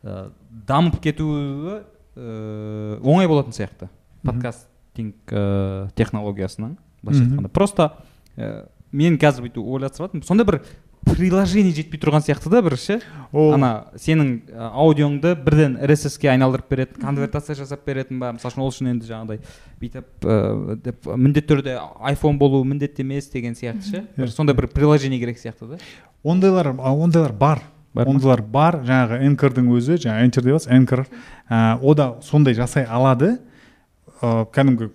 ә, дамып кетуі ә, оңай болатын сияқты. Подкастинг ә, технологиясының былайша айтқанда. Просто ә, мен қазір бүйтіп ойластырып жатырмын. Сондай бір приложение жетпей тұрған сияқты да бір ше? Ана сенің аудионды бірден RSS-ке айналдырып береді конвертация жасап беретін ба? Мысалы үшін ол үшін енді жаңағыдай бүйтіп деп міндетті түрде iPhone болуы міндетті емес деген сияқты ше? Бір сондай бір приложение керек сияқты да. Ондайлар ондайлар бар? Ондайлар бар жаңағы энкордың өзі жаңағы энтер деп жатсыз энкор ә, о да сондай жасай алады. Ә, кәдімгі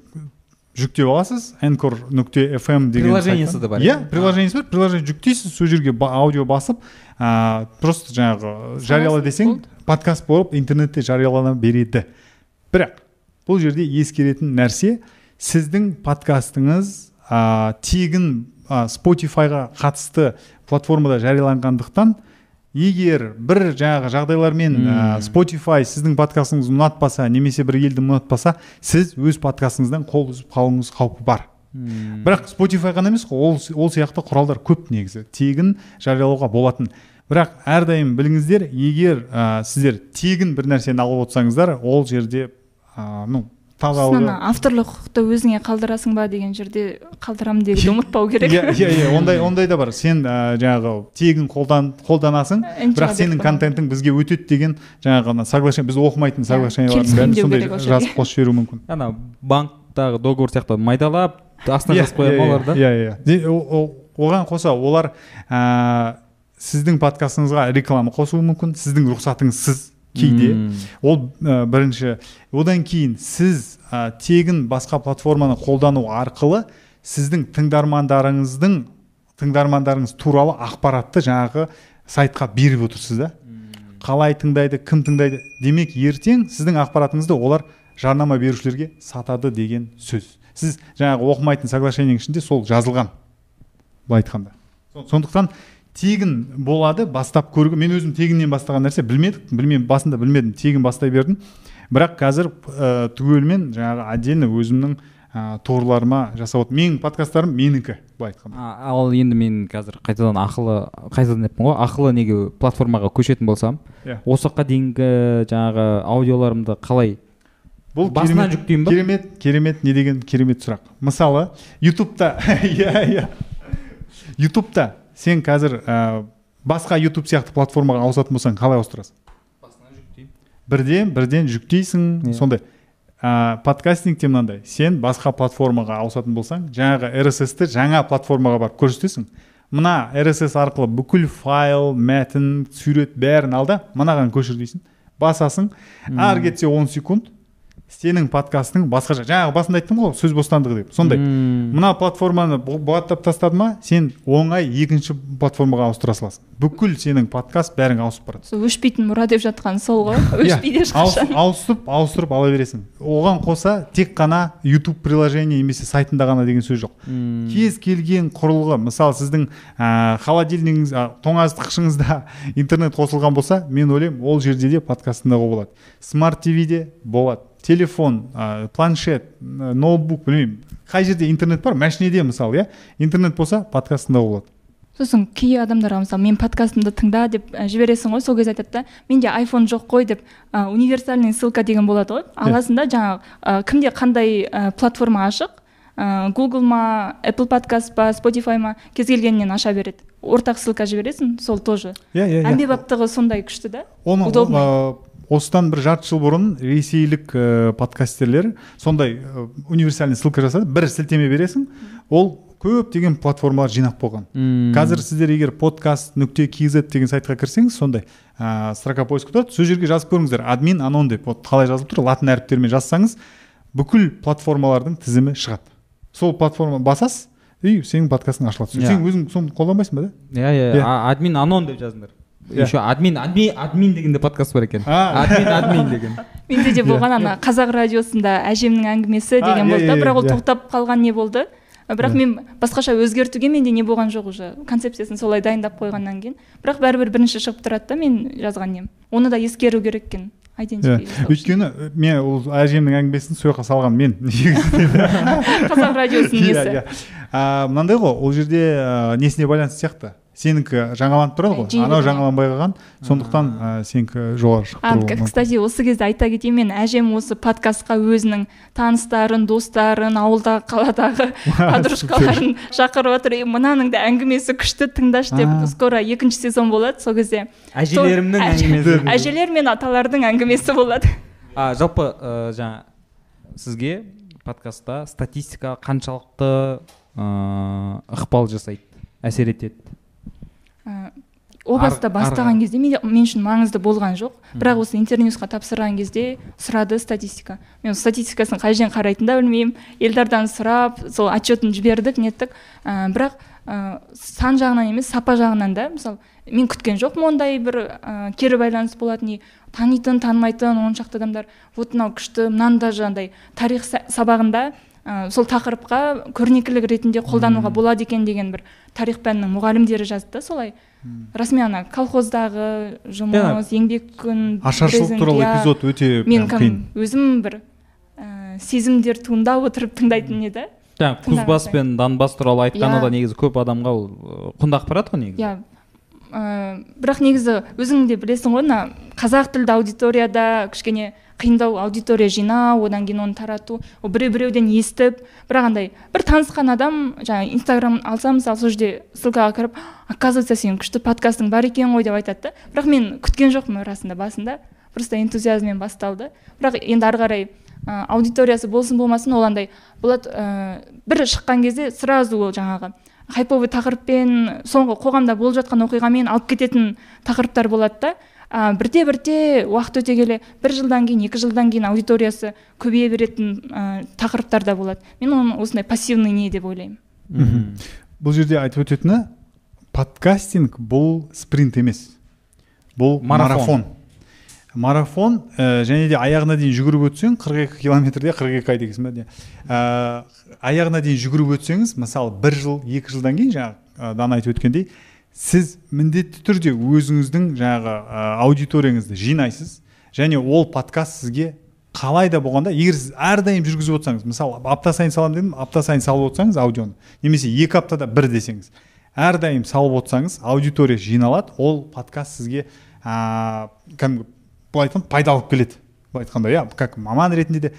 жүктеп аласыз энкор нүкте fm деген Приложениесі де бар, иә иә? приложениесі бар приложение жүктейсіз сол жерге ба- аудио басып ә, просто жаңағы жарияла десең подкаст болып интернетте жариялана береді. Бірақ бұл жерде ескеретін нәрсе сіздің подкастыңыз ә, тегін ә, Spotify-ға қатысты платформада жарияланғандықтан егер бір жаңағы жағдайлармен ә. Spotify сіздің подкастыңызды ұнатпаса немесе бір елді ұнатпаса сіз өз подкастыңыздан қол үзіп қалуыңыз қаупі бар. Бірақ Spotify ғана емес қой ол, ол сияқты құралдар көп негізі. Тегін жариялауға болатын. Бірақ әрдайым біліңіздер егер ә, сіздер тегін бір нәрсені алып отырсаңыздар ол жерде ә, ну ана авторлық құқықты өзіңе қалдырасың ба деген жерде қалдырамын дегенді ұмытпау керек. Иә иә иә ондай ондай да бар. Сен ә, жаңағы тегін қолдан қолданасың бірақ сенің контентің бізге өтеді деген жаңағы ана соглашение біз оқымайтын Иә, соглашениялардың келіспеймін бәрін сондай жазып қосып жіберуі мүмкін. Ана банктағы договор сияқты майдалап астына Иә, жазып қоя иә, ма олар да. иә иә оған қоса олар ә, сіздің подкастыңызға реклама қосуы мүмкін сіздің рұқсатыңызсыз кейде. Мм. ол ә, бірінші. Одан кейін сіз ә, тегін басқа платформаны қолдану арқылы сіздің тыңдармандарыңыздың тыңдармандарыңыз туралы ақпаратты жаңағы сайтқа беріп отырсыз да. Қалай тыңдайды кім тыңдайды? Демек ертең сіздің ақпаратыңызды олар жарнама берушілерге сатады деген сөз. Сіз жаңағы оқымайтын соглашениенің ішінде сол жазылған былай айтқанда. Со- сондықтан тегін болады бастап көруге мен өзім тегіннен бастаған нәрсе білмедік білмей басында білмедім тегін бастай бердім. Бірақ қазір ә, түгелімен жаңағы отдельно өзімнің ә, турларыма жасап отыр менің подкасттарым менікі былай айтқанда. Ал енді мен қазір қайтадан ақылы қайтадан деппін ғой ақылы неге платформаға көшетін болсам Иә. осы уақытқа дейінгі жаңағы аудиоларымды қалай бұл басынан жүктеймін ба? керемет керемет не деген керемет сұрақ. Мысалы ютубта иә иә. Ютубта сен қазір ә, басқа ютуб сияқты платформаға ауысатын болсаң қалай ауыстырасың? Бірден бірден жүктейсің Иә. сондай. Ә, подкастингте мынандай. Сен басқа платформаға ауысатын болсаң жаңағы rss ті жаңа платформаға барып көрсетесің. Мына rss арқылы бүкіл файл мәтін сурет бәрін ал да мынаған көшір дейсің. Басасың. Ары кетсе 10 секунд сенің подкастың басқаша жаңағы басында айттым ғой сөз бостандығы деп сондай. Мына платформаны бұ- бұғаттап тастады ма сен оңай екінші платформаға ауыстыра саласың. Бүкіл сенің подкаст бәрің ауысып барады сол өшпейтін мұра деп жатқан сол ғой. Иә, өшпейді ешқашан ауысып ауыстырып ала бересің. Оған қоса тек қана YouTube приложение немесе сайтында ғана деген сөз жоқ. Кез келген құрылғы мысалы сіздің ә, холодильнигіңіз ә, тоңазытқышыңызда интернет қосылған болса мен ойлаймын ол жерде де подкаст тыңдауға болады. Смарт tvде болады. Телефон ә, планшет ә, ноутбук білмеймін. Қай жерде интернет бар? Машинеде мысалы иә? Интернет болса подкаст тыңдауға болады. Сосын кей адамдарға мысалы мен подкастымды тыңда деп ә, жібересің ғой. Сол кезде айтады да менде айфон жоқ қой деп ә, универсальный ссылка деген болады ғой. Аласың да жаңағы ә, кімде қандай ә, платформа ашық ә, google ма apple подкаст па spotify ма кез келгеннен аша береді. Ортақ ссылка жібересің сол тоже. Иә иә иә. Әмбебаптығы сондай күшті да? Оны осыдан бір жарты жыл бұрын ресейлік ә, подкастерлер сондай ә, универсальный ссылка жасады бір сілтеме бересің ол көптеген платформалар жинап қойған Мм. қазір сіздер егер подкаст нүкте kz деген сайтқа кірсеңіз сондай ә, строка поиска тұрады сол жерге жазып көріңіздер админ анон деп вот қалай жазылып тұр латын әріптерімен жазсаңыз бүкіл платформалардың тізімі шығады сол платформа басасыз и сенің подкастың ашылады Иә. сен өзің соны қолданбайсың ба да иә иә Иә. админ анон деп жазыңдар. Еще админ админ админ деген де подкаст бар екен. Админ админ деген. Менде де Иә. болған ана қазақ радиосында әжемнің әңгімесі деген иә, болды да иә, бірақ ол тоқтап қалған не болды. Бірақ мен басқаша өзгертуге менде не болған жоқ уже концепциясын солай дайындап қойғаннан кейін. Бірақ бәрібір бірінші шығып тұрады да мен жазған нем. Оны да ескеру керек екен өйткені мен ол әжемнің әңгімесін сол жаққа салған мен қазақ радиосының несі. А, мынандай ғой ол жерде несіне байланысты сияқты. Сенікі жаңаланып тұрады ғой анау жаңаланбай қалған сондықтан ә, сенікі жоғары шығып тұруы мүмкін. кстати осы кезде айта кетейін мен әжем осы подкастқа өзінің таныстарын достарын ауылдағы қаладағы подружкаларын шақырып отыр. «Ей, мынаның да әңгімесі күшті тыңдашы деп скоро екінші сезон болады сол кезде. Әжелерімнің әңгімесі. әжелер мен аталардың әңгімесі болады. А жалпы ә, жаңа сізге подкастта статистика қаншалықты ыыы ықпал жасайды әсер етеді? Ә, о баста бастаған кезде мен үшін маңызды болған жоқ. Бірақ осы интерньюсқа тапсырған кезде сұрады статистика. Мен статистикасын қай жерден қарайтынын да білмеймін. Елдардан сұрап сол отчетін жібердік неттік. Ә, бірақ ә, сан жағынан емес сапа жағынан да. Мысалы мен күткен жоқпын ондай бір ә, кері байланыс болатын и танитын танымайтын он шақты адамдар. Вот мынау күшті мынаны даже андай тарих са- сабағында ә, сол тақырыпқа көрнекілік ретінде қолдануға болады екен деген бір тарих пәнінің мұғалімдері жазды да солай. Расымен ана колхоздағы жұмыс еңбек күн ашаршылық туралы эпизод өте мен қиын. өзім бір ә, сезімдер туындап отырып тыңдайтын еді. Жаңағы кузбасс сайын. пен донбасс туралы айтқаны Иә. да негізі көп адамға ол құнды ақпарат қой негізі. Иә. Ә, бірақ негізі өзің де білесің ғой мына қазақ тілді аудиторияда кішкене қиындау аудитория жинау одан кейін оны тарату ол біреу біреуден естіп бірақ андай бір танысқан адам жаңағы инстаграм алса мысалы сол жерде ссылкаға кіріп оказывается сенің күшті подкастың бар екен ғой деп айтады да. Бірақ мен күткен жоқпын расында басында. Просто энтузиазммен басталды. Бірақ енді ары қарай ә, аудиториясы болсын болмасын ол андай болады ә, бір шыққан кезде сразу ол жаңағы хайповый тақырыппен соңғы қоғамда болып жатқан оқиғамен алып кететін тақырыптар болады да. А, бірте бірте уақыт өте келе бір жылдан кейін екі жылдан кейін аудиториясы көбейе беретін ә, тақырыптар да болады. Мен оны осындай пассивный не деп ойлаймын. Мхм. бұл жерде айтып өтетіні подкастинг бұл спринт емес. Бұл Марафон. марафон. Марафон ә, және де аяғына дейін жүгіріп өтсең 42 километрде 42 ай дегенсің ба не? Ә, аяғына дейін жүгіріп өтсеңіз мысалы бір жыл екі жылдан кейін жаңағы ә, дана айтып өткендей сіз міндетті түрде өзіңіздің жаңағы ә, аудиторияңызды жинайсыз және ол подкаст сізге қалай да болғанда егер сіз әрдайым жүргізіп отырсаңыз мысалы апта сайын саламын дедім апта сайын салып отырсаңыз аудионы немесе екі аптада бір десеңіз әрдайым салып отырсаңыз аудитория жиналады ол подкаст сізге ә, кәдімгі былай айтқанда пайда алып келеді. Былай айтқанда иә как маман ретінде де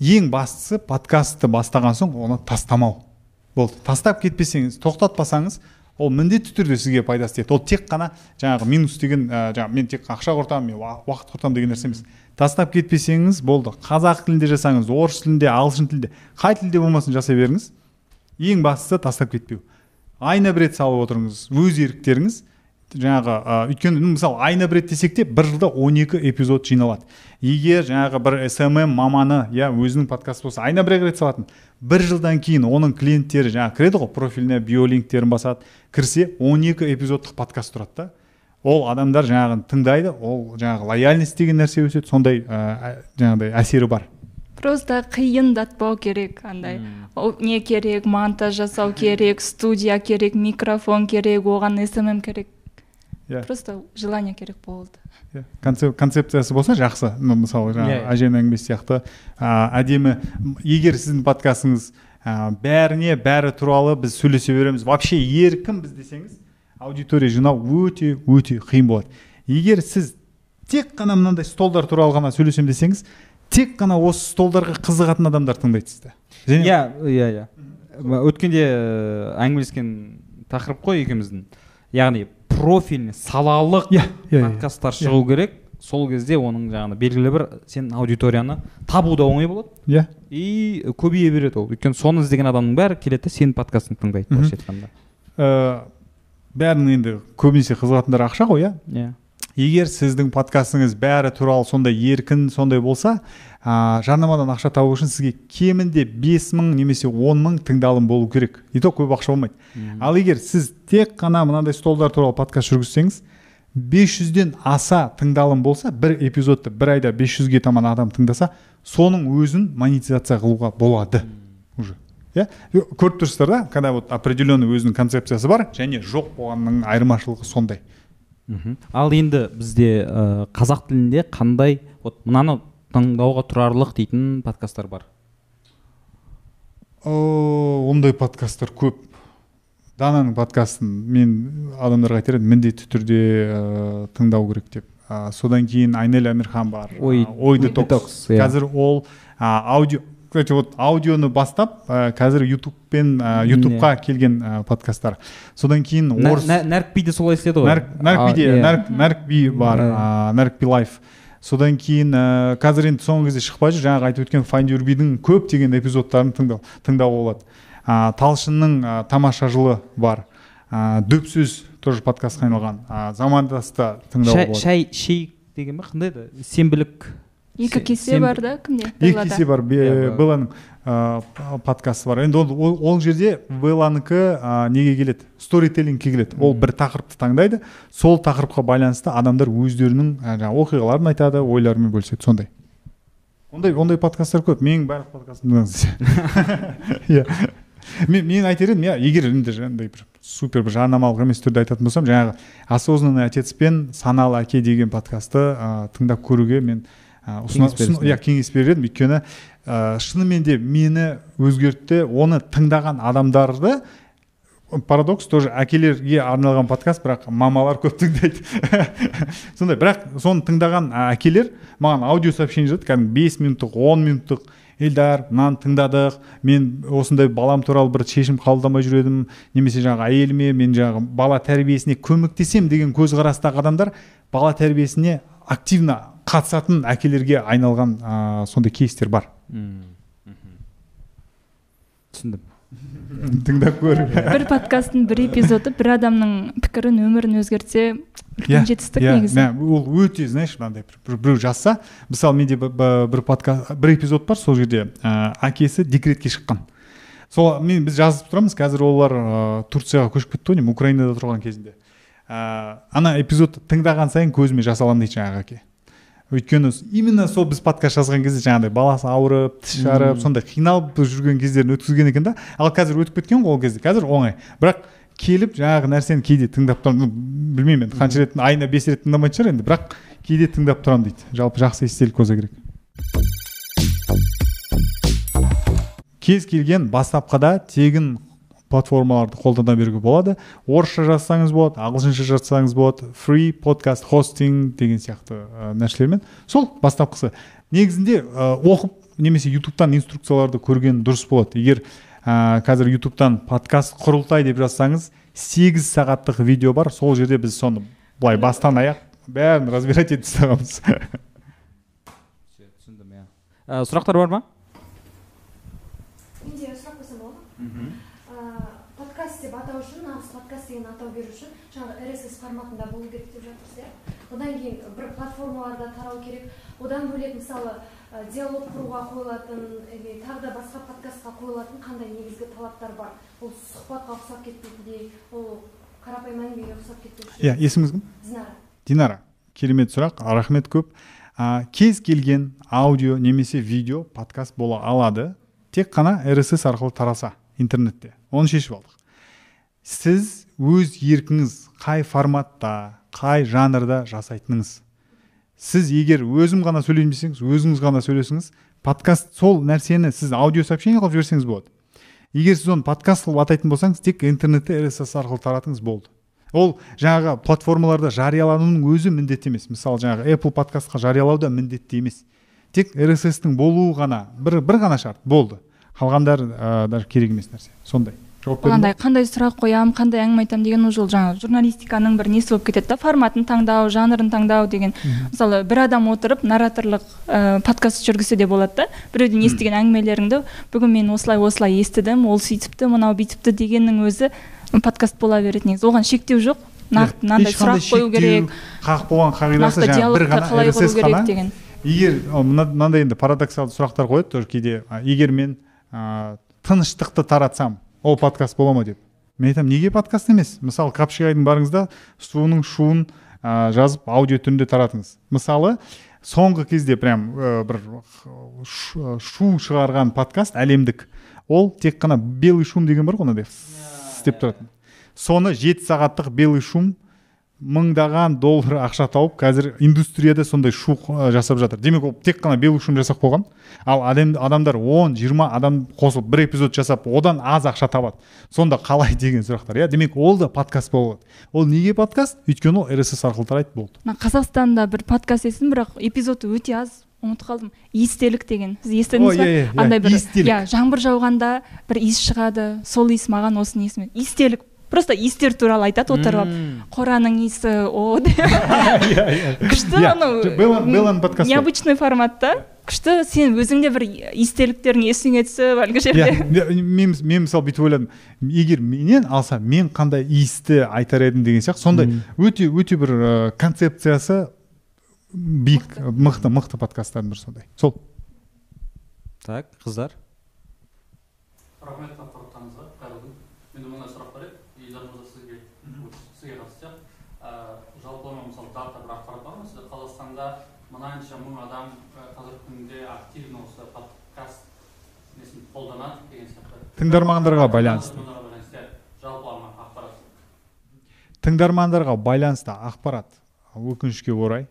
ең бастысы подкастты бастаған соң оны тастамау болды. Тастап кетпесеңіз тоқтатпасаңыз ол міндетті түрде сізге пайдасы тиеді ол тек қана жаңағы минус деген ә, жаңағы мен тек ақша құртамын мен уа- уақыт құртамын деген нәрсе емес. Тастап кетпесеңіз болды. Қазақ тілінде жасаңыз орыс тілінде ағылшын тілінде қай тілде болмасын жасай беріңіз. Ең бастысы тастап кетпеу. Айына бір рет салып отырыңыз өз еріктеріңіз жаңағы ә, өйткені ну, мысалы айына бір рет десек те бір жылда 12 эпизод жиналады. Егер жаңағы бір SMM маманы иә өзінің подкасты болса айына бір рет салатын бір жылдан кейін оның клиенттері жаңағы кіреді ғой профиліне биолинктерін басады кірсе 12 эпизодтық подкаст тұрады да. Ол адамдар жаңағы тыңдайды ол жаңағы лояльность деген нәрсе өседі сондай ә, жаңағыдай әсері бар. Просто қиындатпау керек андай. О, не керек монтаж жасау керек студия керек микрофон керек оған смм керек. Иә. просто желание керек болды. Иә, концеп- концепциясы болса жақсы. Ну, мысалы жаңағы әженің әңгімесі сияқты. Ә, әдемі егер сіздің подкастыңыз ә, бәріне бәрі туралы біз сөйлесе береміз. Вообще еркін біз десеңіз аудитория жинау өте өте қиын болады. Егер сіз тек қана мынандай столдар туралы ғана сөйлесемін десеңіз тек қана осы столдарға қызығатын адамдар тыңдайды сізді және иә иә иә өткенде ә, әңгімелескен тақырып қой екеуміздің. Яғни профильный салалық иә иә, иә. подкасттар шығу керек. Сол кезде оның жаңағы белгілі бір сен аудиторияны табу да оңай болады. Иә. И көбейе береді ол. Өйткені соны іздеген адамның бәрі келеді да сенің подкастыңды тыңдайды былайша айтқанда. Ә, бәрінің енді көбінесе қызығатындары ақша ғой иә? Иә. Егер сіздің подкастыңыз бәрі туралы сондай еркін сондай болса ә, жарнамадан ақша табу үшін сізге кемінде 5 мың немесе 10 мың тыңдалым болу керек. И то көп ақша болмайды. Ал егер сіз тек қана мынандай столдар туралы подкаст жүргізсеңіз 500-ден аса тыңдалым болса бір эпизодты бір айда 500-ге таман адам тыңдаса соның өзін монетизация қылуға болады уже. Иә? Көріп тұрсыздар да когда вот определенный өзінің концепциясы бар және жоқ болғанның айырмашылығы сондай. Мхм ал енді бізде ә, қазақ тілінде қандай вот мынаны тыңдауға тұрарлық дейтін подкасттар бар. О, ондай подкасттар көп. Дананың подкастын мен адамдарға айтар едім міндетті түрде ә, тыңдау керек деп. Ә, содан кейін айнель амирхан бар. Ой- ә, ой детокс. Иә. қазір ол ә, аудио кстати вот аудионы бастап ә, қазір ютубпен ә, ютубқа келген ә, подкасттар. Содан кейін орыс нә- нәрік би де солай істеді ғой. Нәрік нәрік би де А, иә. нәрік нәрік би бар Иә. ә, нәрік би лайф. Содан кейін ә, қазір енді соңғы кезде шықпай жүр. Жаңағы айтып өткен файнд юр бидің көптеген эпизодтарын тыңдау тыңдауға болады. Ә, талшынның ә, тамаша жылы бар. Ә, дөп сөз тоже подкастқа айналған. Ә, замандаста тыңдауға шай болады. шай шейк деген ба қандай еді сенбілік. Екі Се- кесе бар да кімде? Екі кесе бар бар. белланың ә, подкасты бар. Енді ол, ол, ол жерде белланікі ә, неге келеді? Сторителлингке келеді. Ол бір тақырыпты таңдайды. Сол тақырыпқа байланысты адамдар өздерінің жаңағы оқиғаларын айтады ойларымен бөліседі. Сондай. Ондай ондай подкасттар көп. Менің барлық подкастымды тыңдаңыз иә. Мен мен айтар едім иә егер енді жаңағыдай бір супер бір жарнамалық емес түрде айтатын болсам жаңағы осознанный отец пен саналы әке деген подкастты ә, тыңдап көруге мен иә кеңес берер едім. Өйткені ә, шынымен де мені өзгертті оны тыңдаған адамдарды парадокс тоже әкелерге арналған подкаст бірақ мамалар көп тыңдайды. Сондай бірақ соны тыңдаған әкелер маған аудио сообщение жазады кәдімгі бес минуттық он минуттық эльдар мынаны тыңдадық мен осындай балам туралы бір шешім қабылдамай жүр едім немесе жаңағы әйеліме мен жаңағы бала тәрбиесіне көмектесем деген көзқарастағы адамдар бала тәрбиесіне активно қатысатын әкелерге айналған ә, сондай кейстер бар түсіндім. Тыңдап көр бір подкасттың бір эпизоды бір адамның пікірін өмірін өзгертсе үлкен жетістік иә, негізі. иә, ол өте знаешь мынандай бір- бір- біреу жазса мысалы менде бір подкаст бір эпизод бар сол жерде ә, әкесі декретке шыққан. Сол мен біз жазып тұрамыз қазір олар ә, турцияға көшіп кетті ғой деймін украинада тұрған кезінде. Ә, ана эпизодты тыңдаған сайын көзіме жас аламын дейді жаңағы әке өйткені именно сол біз подкаст жазған кезде жаңағыдай баласы ауырып тіс жарып сондай қиналып жүрген кездерін өткізген екен да. Ал қазір өтіп кеткен ғой ол кезде. Қазір оңай. Бірақ келіп жаңағы нәрсені кейде тыңдап тұрамын білмеймін енді қанша рет айына бес рет тыңдамайтын шығар енді бірақ кейде тыңдап тұрамын дейді. Жалпы жақсы естелік болса керек. Кез келген бастапқыда тегін платформаларды қолдана беруге болады. Орысша жазсаңыз болады ағылшынша жазсаңыз болады. Free подкаст хостинг деген сияқты ә, нәрселермен. Сол бастапқысы. Негізінде ә, оқып немесе ютубтан инструкцияларды көрген дұрыс болады. Егер ә, қазір ютубтан подкаст құрылтай деп жазсаңыз сегіз сағаттық видео бар. Сол жерде біз соны былай бастан аяқ бәрін разбирать етіп тастағанбыз. Түсіндім иә. Сұрақтар бар ма менде сұрақ қойсам болады ма Ә, подкаст деп атау үшін нағыз подкаст деген атау беру үшін жаңағы rss форматында болу керек деп жатырсыз иә? Одан кейін бір платформаларда тарау керек. Одан бөлек мысалы диалог құруға қойылатын или тағы да басқа подкастқа қойылатын қандай негізгі талаптар бар? Ол сұхбатқа ұқсап кетпейтіндей ол қарапайым әңгімеге ұқсап кетпейтіндей иә есіміңіз кім? Динара. Динара керемет сұрақ рахмет көп. А, кез келген аудио немесе видео подкаст бола алады тек қана rss арқылы тараса интернетте. Оны шешіп алдық. Сіз өз еркіңіз қай форматта қай жанрда жасайтыныңыз. Сіз егер өзім ғана сөйлеймін десеңіз өзіңіз ғана сөйлесіңіз подкаст сол нәрсені сіз аудио сообщение қылып жіберсеңіз болады. Егер сіз оны подкаст қылып атайтын болсаңыз тек интернетте rss арқылы таратыңыз болды. Ол жаңағы платформаларда жариялануының өзі міндетті емес. Мысалы жаңағы apple подкастқа жариялау да міндетті емес. Тек rss-тің болуы ғана бір бір ғана шарт болды. Қалғандары ә, даже керек емес нәрсе. Сондай. Жауап бердім қандай сұрақ қоямын қандай әңгіме айтамын деген уже ол жаңағы журналистиканың бір несі болып кетеді да форматын таңдау жанрын таңдау деген. Мысалы бір адам отырып нарраторлық ә, подкаст жүргізсе де болады да біреуден естіген әңгімелеріңді бүгін мен осылай осылай естідім ол сөйтіпті мынау бүйтіпті дегеннің өзі подкаст бола береді негізі. Оған шектеу жоқ. Нақты мынандай ешқандай сұрақ қою керек қағып болған қағидасы жаңағы бір ғана қана. деген. Егер мынандай енді парадоксалды сұрақтар қояды тоже кейде егер мен ә, тыныштықты таратсам ол подкаст бола ма деп. Мен айтамын неге подкаст емес? Мысалы қапшағайдың барыңыз да суының шуын ә, жазып аудио түрінде таратыңыз. Мысалы соңғы кезде прям ә, бір шу шығарған подкаст әлемдік ол тек қана белый шум деген бар ғой мынандай істеп тұратын. Соны жеті сағаттық белый шум мыңдаған доллар ақша тауып қазір индустрияда сондай шу жасап жатыр. Демек ол тек қана белый шум жасап қойған. Ал адам, адамдар 10-20 адам қосылып бір эпизод жасап одан аз ақша табады. Сонда қалай деген сұрақтар иә? Демек ол да подкаст болады ол неге подкаст? Өйткені ол rss арқылы тарайды болды. Мына қазақстанда бір подкаст естідім бірақ эпизоды өте аз ұмытып қалдым. Иістелік деген. Сіз естідіңіз ба? иә, иә, иә, андай бір иә жаңбыр жауғанда бір иіс шығады сол иіс маған осыны есіме. Иістелік просто иістер туралы айтады отырып алып қораның иісі о деп. Күшті анау белланың подкасты необычный форматта. Күшті сен өзің де бір иістеліктерің есіңе түсіп әлгі жерде. Иә мен, мен мысалы бүйтіп ойладым егер менен алса мен қандай иісті айтар едім деген сияқты. Сондай өте өте бір концепциясы биік мықты. мықты подкасттардың бірі сондай. Сол. Так қыздар? Рахмет ақпараттарыңызға қайырлы күн менде мындай сұрақ бар еді елдар мырза сізге сізге қатысты ә, жалпылама мысалы дата бір ақпарат бар ма сізде қазақстанда мынанша мың адам ә, қазіргі күнде активно осы подкаст несін қолданады деген сияқты тыңдармандарға байланысты. Тыңдармандарға байланысты ақпарат өкінішке орай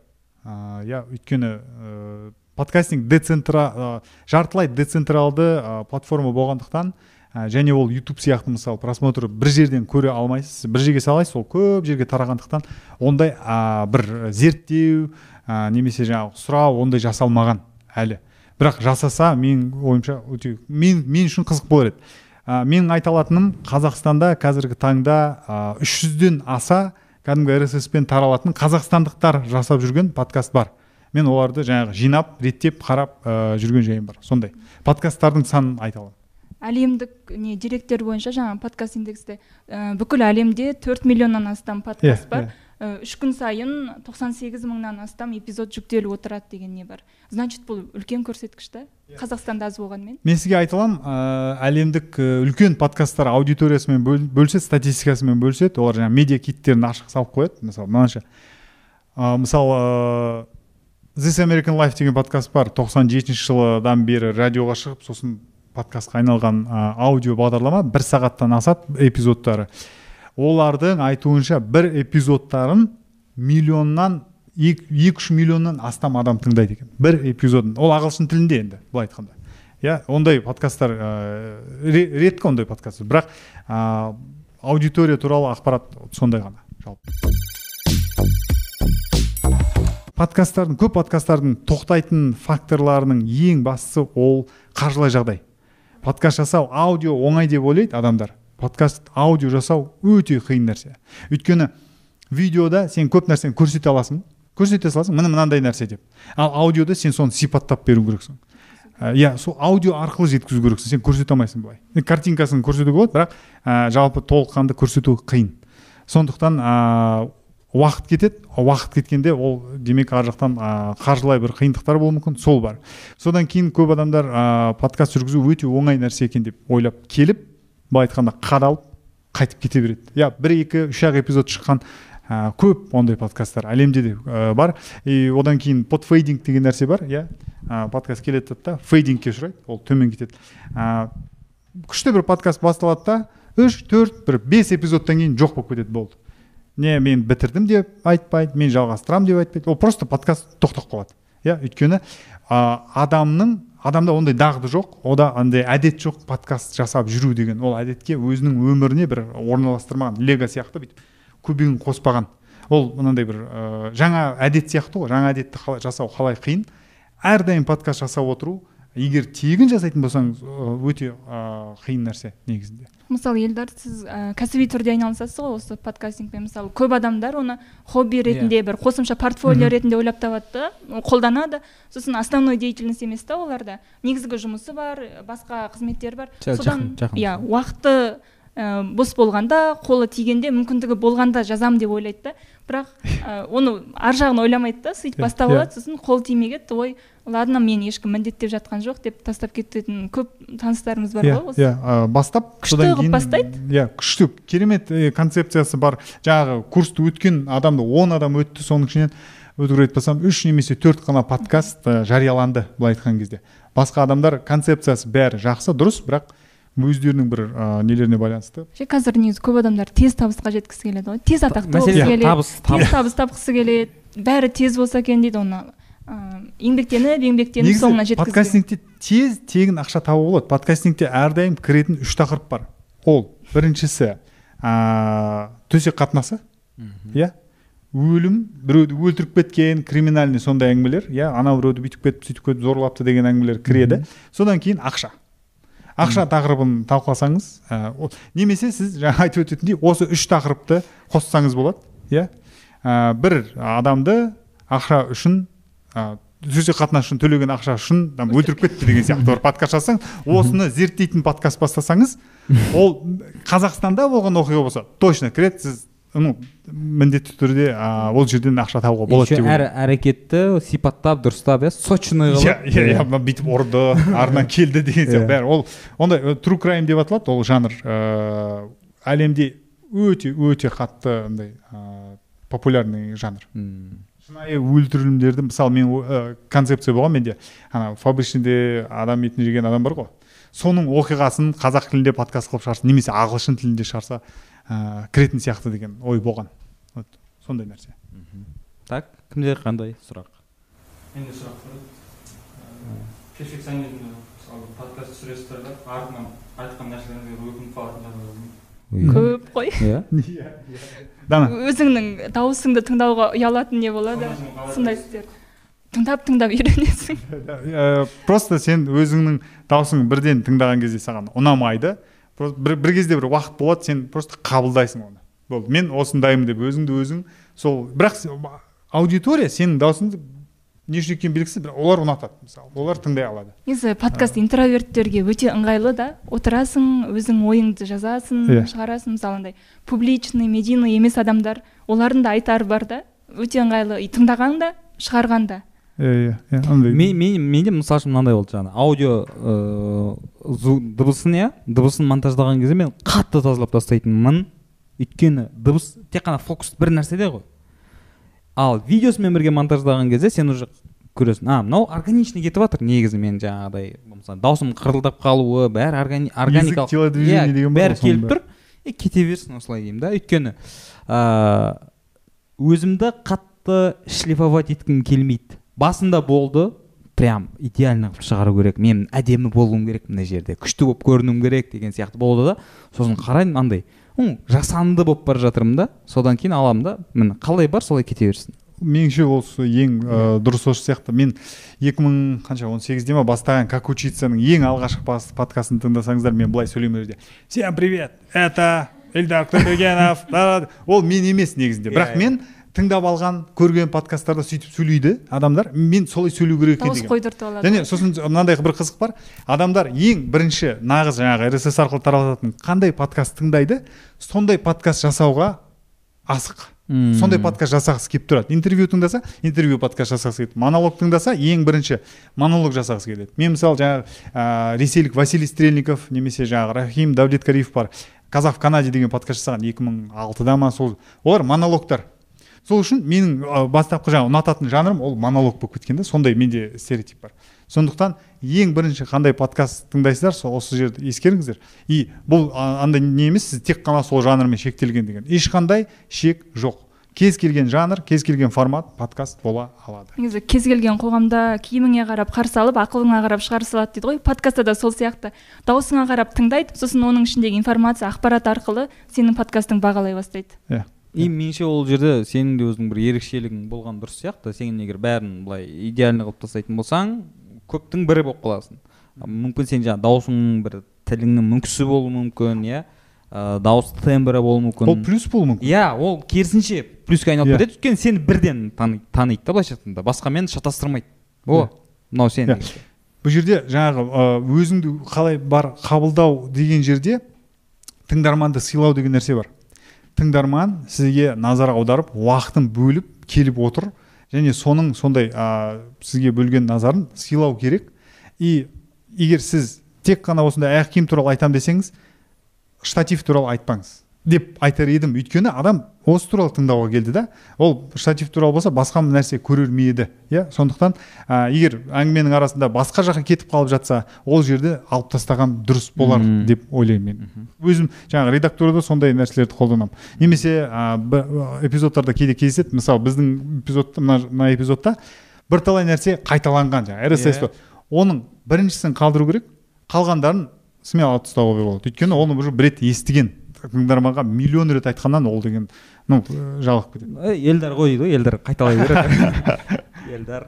иә өйткені ә, подкастинг децентра ә, жартылай децентралды ә, платформа болғандықтан ә, және ол YouTube сияқты мысалы просмотр бір жерден көре алмайсыз бір жерге саласыз ол көп жерге тарағандықтан ондай ә, бір зерттеу ә, немесе жаңағы сұрау ондай жасалмаған әлі. Бірақ жасаса мен ойымша өте мен мен үшін қызық болар еді. Ә, менің айта алатыным қазақстанда қазіргі таңда ә, үш жүзден аса кәдімгі rss пен таралатын қазақстандықтар жасап жүрген подкаст бар. Мен оларды жаңағы жинап реттеп қарап ә, жүрген жайым бар. Сондай. Подкасттардың санын айта аламын. Әлемдік не деректер бойынша жаңағы подкаст индексте ә, бүкіл әлемде 4 миллионнан астам подкаст Иә, бар. иә. Ә, үш күн сайын 98 мыңнан астам эпизод жүктеліп отырады деген не бар? Значит бұл үлкен көрсеткіш та? Қазақстанда аз болғанымен мен сізге айта аламын ә, әлемдік ә, үлкен подкасттар аудиториясымен бөл, бөліседі статистикасымен бөліседі. Олар жаңағы медиа киттерін ашық салып қояды. Мысалы мынанша. Ә, мысалы ә, This American Life деген подкаст бар. 97 жылдан бері радиоға шығып сосын подкастқа айналған ә, аудио бағдарлама бір сағаттан асады эпизодтары. Олардың айтуынша бір эпизодтарын миллионнан екі үш миллионнан астам адам тыңдайды екен. Бір эпизодын. Ол ағылшын тілінде енді былай айтқанда. Иә ондай подкасттар ә, ре- редко ондай подкаст бірақ ә, аудитория туралы ақпарат сондай ғана жалпы. Подкасттардың көп подкасттардың тоқтайтын факторларының ең бастысы ол қаржылай жағдай. Подкаст жасау аудио оңай деп ойлайды адамдар. Подкаст аудио жасау өте қиын нәрсе. Өйткені видеода сен көп нәрсені көрсете аласың көрсете саласың міне мынандай нәрсе деп. Ал аудиода сен соны сипаттап беру керексің. Ә, иә сол аудио арқылы жеткізу керексің сен көрсете алмайсың былай. Картинкасын көрсетуге болады бірақ ә, жалпы толыққанды көрсету қиын. Сондықтан ә, уақыт кетеді уақыт кеткенде ол демек ар жақтан ә, қаржылай бір қиындықтар болуы мүмкін сол бар. Содан кейін көп адамдар ә, подкаст жүргізу өте оңай нәрсе екен деп ойлап келіп былай айтқанда қадалып қайтып кете береді. Иә бір екі үш ақ эпизод шыққан ә, көп ондай подкасттар әлемде де ә, бар. И одан кейін подфейдинг деген нәрсе бар иә. Ә, подкаст келе жатады да фейдингке ұшырайды ол төмен кетеді. Ә, күшті бір подкаст басталады да үш төрт бір бес эпизодтан кейін жоқ болып кетеді болды. Не мен бітірдім деп айтпайды мен жалғастырамын деп айтпайды. Ол просто подкаст тоқтап қалады. Иә өйткені ә, адамның адамда ондай дағды жоқ ода андай әдет жоқ подкаст жасап жүру деген. Ол әдетке өзінің өміріне бір орналастырмаған лего сияқты бүйтіп кубигін қоспаған. Ол мынандай бір ә, жаңа әдет сияқты ғой жаңа әдетті қалай жасау қалай қиын. Әрдайым подкаст жасап отыру егер тегін жасайтын болсаңыз өте ә, қиын нәрсе негізінде. Мысалы елдар сіз ә, кәсіби түрде айналысасыз ғой осы подкастингпен. Мысалы көп адамдар оны хобби ретінде бір қосымша портфолио ретінде ойлап табады да ол қолданады. Сосын основной деятельность емес та оларда. Негізгі жұмысы бар басқа қызметтері бар. Содан иә уақыты ә, бос болғанда қолы тигенде мүмкіндігі болғанда жазам деп ойлайды да. Бірақ ә, оны ар жағын ойламайды да сөйтіп Иә, бастап иә. алады сосын қолы тимей кетті ой ладно мені ешкім міндеттеп жатқан жоқ деп тастап кететін көп таныстарымыз бар иә ғой осы иә бастап Күшті қылып бастайды. иә күшті керемет концепциясы бар жаңағы курсты өткен адамды он адам өтті соның ішінен өтірік айтпасам үш немесе төрт қана подкаст жарияланды былай айтқан кезде басқа адамдар концепциясы бәрі жақсы дұрыс бірақ өздерінің бір ә, нелеріне байланысты. Ше қазір негізі көп адамдар тез табысқа жеткісі келеді ғой. Тез атақты мәселе болғысы келеді табыс табыс тез табыс. тапқысы келеді. Бәрі тез болса екен дейді оны. Ыыы еңбектеніп еңбектеніп соңына жеткізген подкастингте тез тегін ақша табуға болады. Подкастингте әрдайым кіретін үш тақырып бар. Ол біріншісі ә, төсек қатынасы иә? Өлім біреуді өлтіріп кеткен криминальный сондай әңгімелер иә? Анау біреуді бүйтіп кетіп сөйтіп кетіп зорлапты деген әңгімелер кіреді. Содан кейін ақша. Ақша тақырыбын талқыласаңыз ә, немесе сіз жаңа айтып өтетіндей осы үш тақырыпты қоссаңыз болады иә? Ә, бір адамды ақша үшін ә, төсек қатынас үшін төлеген ақша үшін там, өлтіріп кетті деген сияқты бір подкаст жасасаң осыны зерттейтін подкаст бастасаңыз ол қазақстанда болған оқиға болса точно кіреді сіз ну міндетті түрде ә, ол жерден ақша табуға болады еще деп әр әрекетті сипаттап дұрыстап иә сочный иә қылып. Иә иә мына бүйтіп ұрды артынан келді деген сияқты. Иә. бәрі ол ондай э, true crime деп аталады ол жанр. Ыыы әлемде өте өте қатты андай ыыы популярный жанр. М. шынайы өлтірілімдерді мысалы мен ә, концепция болған менде. Ана фабричныйде адам етін жеген адам бар ғой. Соның оқиғасын қазақ тілінде подкаст қылып шығарса немесе ағылшын тілінде шығарса ә, кіретін сияқты деген ой болған. Вот сондай нәрсе. Так кімде қандай сұрақ? Менде сұрақ бар еді перфекционизм мысалы подкаст түсіресіздер да артынан айтқан нәрселеріңізге өкініп қалатындар бар көп қой. Иә? Дана? Өзіңнің дауысыңды тыңдауға ұялатын не болады? Сондай істер. Тыңдап тыңдап үйренесің. Ә, просто сен өзіңнің даусың бірден тыңдаған кезде саған ұнамайды. Просто бір, бір кезде бір уақыт болады сен просто қабылдайсың оны. Болды мен осындаймын деп өзіңді өзің сол бірақ аудитория сенің даусыңды не үшін екені белгісіз бірақ олар ұнатады мысалы олар тыңдай алады. Негізі подкаст интроверттерге өте ыңғайлы да отырасың өзің ойыңды жазасың Иә. шығарасың мысалы андай публичный медийный емес адамдар олардың да айтары бар да өте ыңғайлы и тыңдаған да шығарған да. Иә иә иә андай мен мен менде мысалы үшін мынандай болды жаңағы аудио ыыы дыбысын иә дыбысын монтаждаған кезде мен қатты тазалап тастайтынмын өйткені дыбыс тек қана фокус бір нәрседе ғой ал видеосымен бірге монтаждаған кезде сен уже көресің а мынау органичный кетіп жатыр негізі мен жаңағыдай мысалы даусым қырылдап қалуы бәрі органи органикалық телодвижение деген бәрі келіп тұр и кете берсін осылай деймін да өйткені ыыы өзімді қатты шлифовать еткім келмейді басында болды. Прям идеально қылып шығару керек. Мен әдемі болуым керек мына жерде. Күшті болып көрінуім керек деген сияқты болды да. Сосын қараймын андай. «М, жасанды болып бара жатырмын да. Содан кейін аламын да. Міне қалай бар солай кете берсін. Меніңше ол со- ең ә, дұрыс осы сияқты. Мен 2000 қанша он сегізде ма бастаған как учиться-ның ең алғашқы подкастын тыңдасаңыздар мен былай сөйлеймін ол жерде всем привет это эльдар құдайбергенов Да-да-да». ол мен емес негізінде. Бірақ Иә, мен тыңдап алған көрген подкасттарда сөйтіп сөйлейді адамдар. Мен солай сөйлеу керек екен дауыс деген. қойдыртып алады және сосын мынандай бір қызық бар. Адамдар ең бірінші нағыз жаңағы рсс арқылы тарататын қандай подкаст тыңдайды сондай подкаст жасауға асық. Мм. сондай подкаст жасағысы келіп тұрады. Интервью тыңдаса интервью подкаст жасағысы келеді. Монолог тыңдаса ең бірінші монолог жасағысы келеді. Мен мысалы жаңағы ә, ресейлік василий стрельников немесе жаңағы рахим давлеткариев бар. Казах в канаде деген подкаст жасаған 2006-да ма сол. Олар монологтар. Сол үшін менің ә, бастапқы жаңағы ұнататын жанрым ол монолог болып кеткен да сондай менде стереотип бар. Сондықтан ең бірінші қандай подкаст тыңдайсыздар сол осы жерді ескеріңіздер. И бұл андай не емес сіз тек қана сол жанрмен шектелген деген. Ешқандай шек жоқ. Кез келген жанр кез келген формат подкаст бола алады. Негізі кез келген қоғамда киіміңе қарап қарсы алып ақылыңа қарап шығара салады дейді ғой. Подкастта да сол сияқты. Дауысыңа қарап тыңдайды сосын оның ішіндегі информация ақпарат арқылы сенің подкастың бағалай бастайды. Иә. И меніңше ол жерде сенің де өзіңнің бір ерекшелігің болған дұрыс сияқты. Сен егер бәрін былай идеально қылып тастайтын болсаң көптің бірі болып қаласың. Мүмкін сен жаңағы дауысыңның бір тіліңнің мүкісі болуы мүмкін иә. Ә, дауыс тембрі болуы мүмкін. Ол плюс болуы мүмкін. Иә ол керісінше плюске айналып Иә. кетеді. Өйткені сені бірден тани- таниды да былайша айтқанда. Басқамен шатастырмайды. О Иә. мынау сен Иә. бұл жерде жаңағы өзіңді қалай бар қабылдау деген жерде тыңдарманды сыйлау деген нәрсе бар. Тыңдарман сізге назар аударып уақытын бөліп келіп отыр. Және соның сондай ә, сізге бөлген назарын сыйлау керек. И егер сіз тек қана осындай аяқ киім туралы айтамын десеңіз штатив туралы айтпаңыз. Деп айтар едім. Өйткені адам осы туралы тыңдауға келді да ол штатив туралы болса басқа нәрсе көрер ме еді иә? Сондықтан ә, егер әңгіменің арасында басқа жаққа кетіп қалып жатса ол жерді алып тастаған дұрыс болар Мгм. деп ойлаймын мен. Өзім жаңағы редактурада сондай нәрселерді қолданамын. Немесе ә, эпизодтарда кейде кездеседі. Мысалы біздің эпизодта мына, мына эпизодта бірталай нәрсе қайталанған жаңағы рсс Иә. оның біріншісін қалдыру керек қалғандарын смело алып тастауға болады өйткені оны уже бір рет естіген. Тыңдарманға миллион рет айтқаннан ол деген ну э, жалығып кетеді. Ей, елдар ғой дейді ғой елдар қайталай береді елдар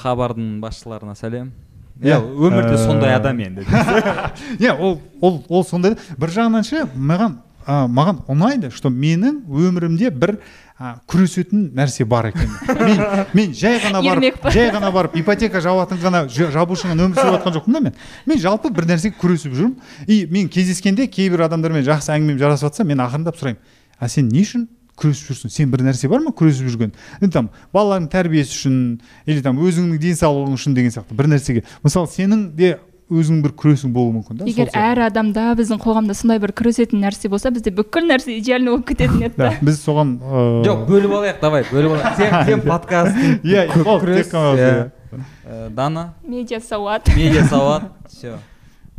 хабардың басшыларына сәлем. Иә, иә өмірде сондай адам енді. Иә ол ол ол сондай. Да. бір жағынан ше маған а, маған ұнайды что менің өмірімде бір а, күресетін нәрсе бар екен. Мен мен жай ғана барып жай ғана барып ипотека жабатын ғана ж- жабушымен өмір сүріп жатқан жоқпын да мен. Мен жалпы бір нәрсеге күресіп жүрмін. И мен кездескенде кейбір адамдармен жақсы әңгімем жарасып жатса мен ақырындап сұраймын. А сен не үшін күресіп жүрсің? Сен бір нәрсе бар ма күресіп жүрген? Енді там балалардың тәрбиесі үшін или там өзіңнің денсаулығың үшін деген сияқты бір нәрсеге. Мысалы сенің де өзіңнің бір күресің болуы мүмкін да егер әр адамда біздің қоғамда сондай бір күресетін нәрсе болса бізде бүкіл нәрсе идеально болып кететін еді да. Біз соған ыыы, жоқ бөліп алайық давай бөліп алайық. Сен сен подкасттың иә күрес, иә. Ә, дана? Медиа сауат медиа сауат все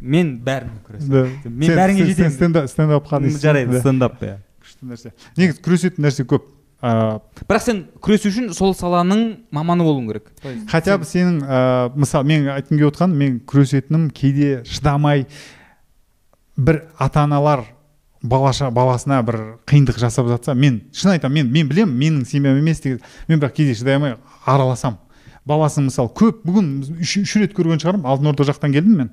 мен бәріне күресемін. Мен бәріңе жетемін. стендап стендапқа дейсің. жарайды Да, стендап иә. Күшті нәрсе. Негізі күресетін нәрсе көп. Ыыы бірақ сен күресу үшін сол саланың маманы болуың керек. Хотя бы сенің ыыы мысалы мен айтқым келіп отқан мен күресетінім кейде шыдамай бір ата аналар балаша баласына бір қиындық жасап жатса мен шын айтамын мен мен білемін менің семьям емес деген мен бірақ кейде шыдай алмай араласамын баласын мысалы көп бүгін үш, үш рет көрген шығармын алтын орда жақтан келдім мен.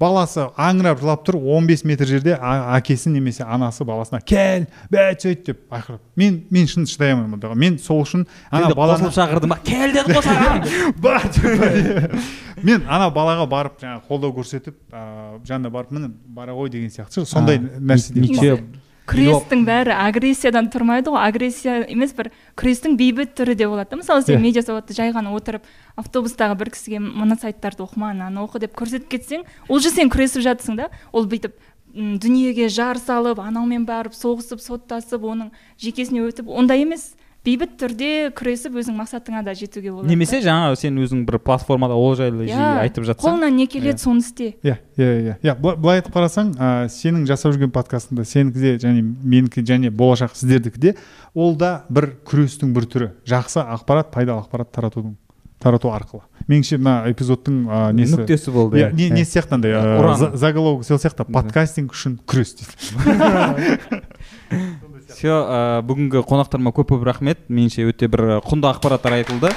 Баласы аңырап жылап тұр 15 метр жерде әкесі немесе анасы баласына кел бәт сөйт деп айқайлап. Мен мен шын шыдай алмаймын ондайға мен сол үшін ана баланы қосылып шақырдым ба? Кел! деді ғой саған. Бар деп. мен ана балаға барып жаңағы қолдау көрсетіп ыыы жанына барып міне бара ғой деген сияқты сондай А, нәрсе деп ничего. Күрестің бәрі агрессиядан тұрмайды ғой. Агрессия емес бір күрестің бейбіт түрі де болады да. Мысалы сен медиа сауатты жай ғана отырып автобустағы бір кісіге мына сайттарды оқыма ананы оқы деп көрсетіп кетсең ол же сен күресіп жатсың да. Ол бүйтіп дүниеге жар салып анаумен барып соғысып соттасып оның жекесіне өтіп ондай емес. Бейбіт түрде күресіп өзің мақсатыңа да жетуге болады. Немесе жаңа сен өзің бір платформада ол жайлы жиі Иә, айтып жатсаң. қолыңнан не келеді Иә. соны істе. Иә иә иә иә. Былай былай айтып қарасаң ә, сенің жасап жүрген подкастыңда сенікі де және менікі және болашақ сіздердікі де ол да бір күрестің бір түрі. Жақсы ақпарат пайдалы ақпарат таратудың тарату арқылы. Меніңше мына эпизодтың а, несі? Нүктесі болды иә. не, не сияқты андай заголовок сол сияқты. Подкастинг үшін күрес дейді. все ә, бүгінгі қонақтарыма көп көп рахмет. Меніңше өте бір ә, құнды ақпараттар айтылды.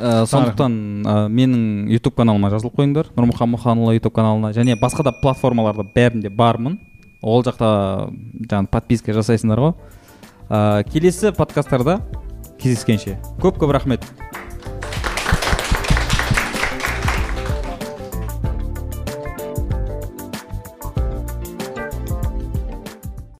Ә, сондықтан ә, менің ютуб каналыма жазылып қойыңдар. Нұрмұхан мұханұлы ютуб каналына және басқа да платформаларда бәрінде бармын. Ол жақта жаңағы подписка жасайсыңдар ғой. Ә, келесі подкасттарда кездескенше. Көп көп рахмет.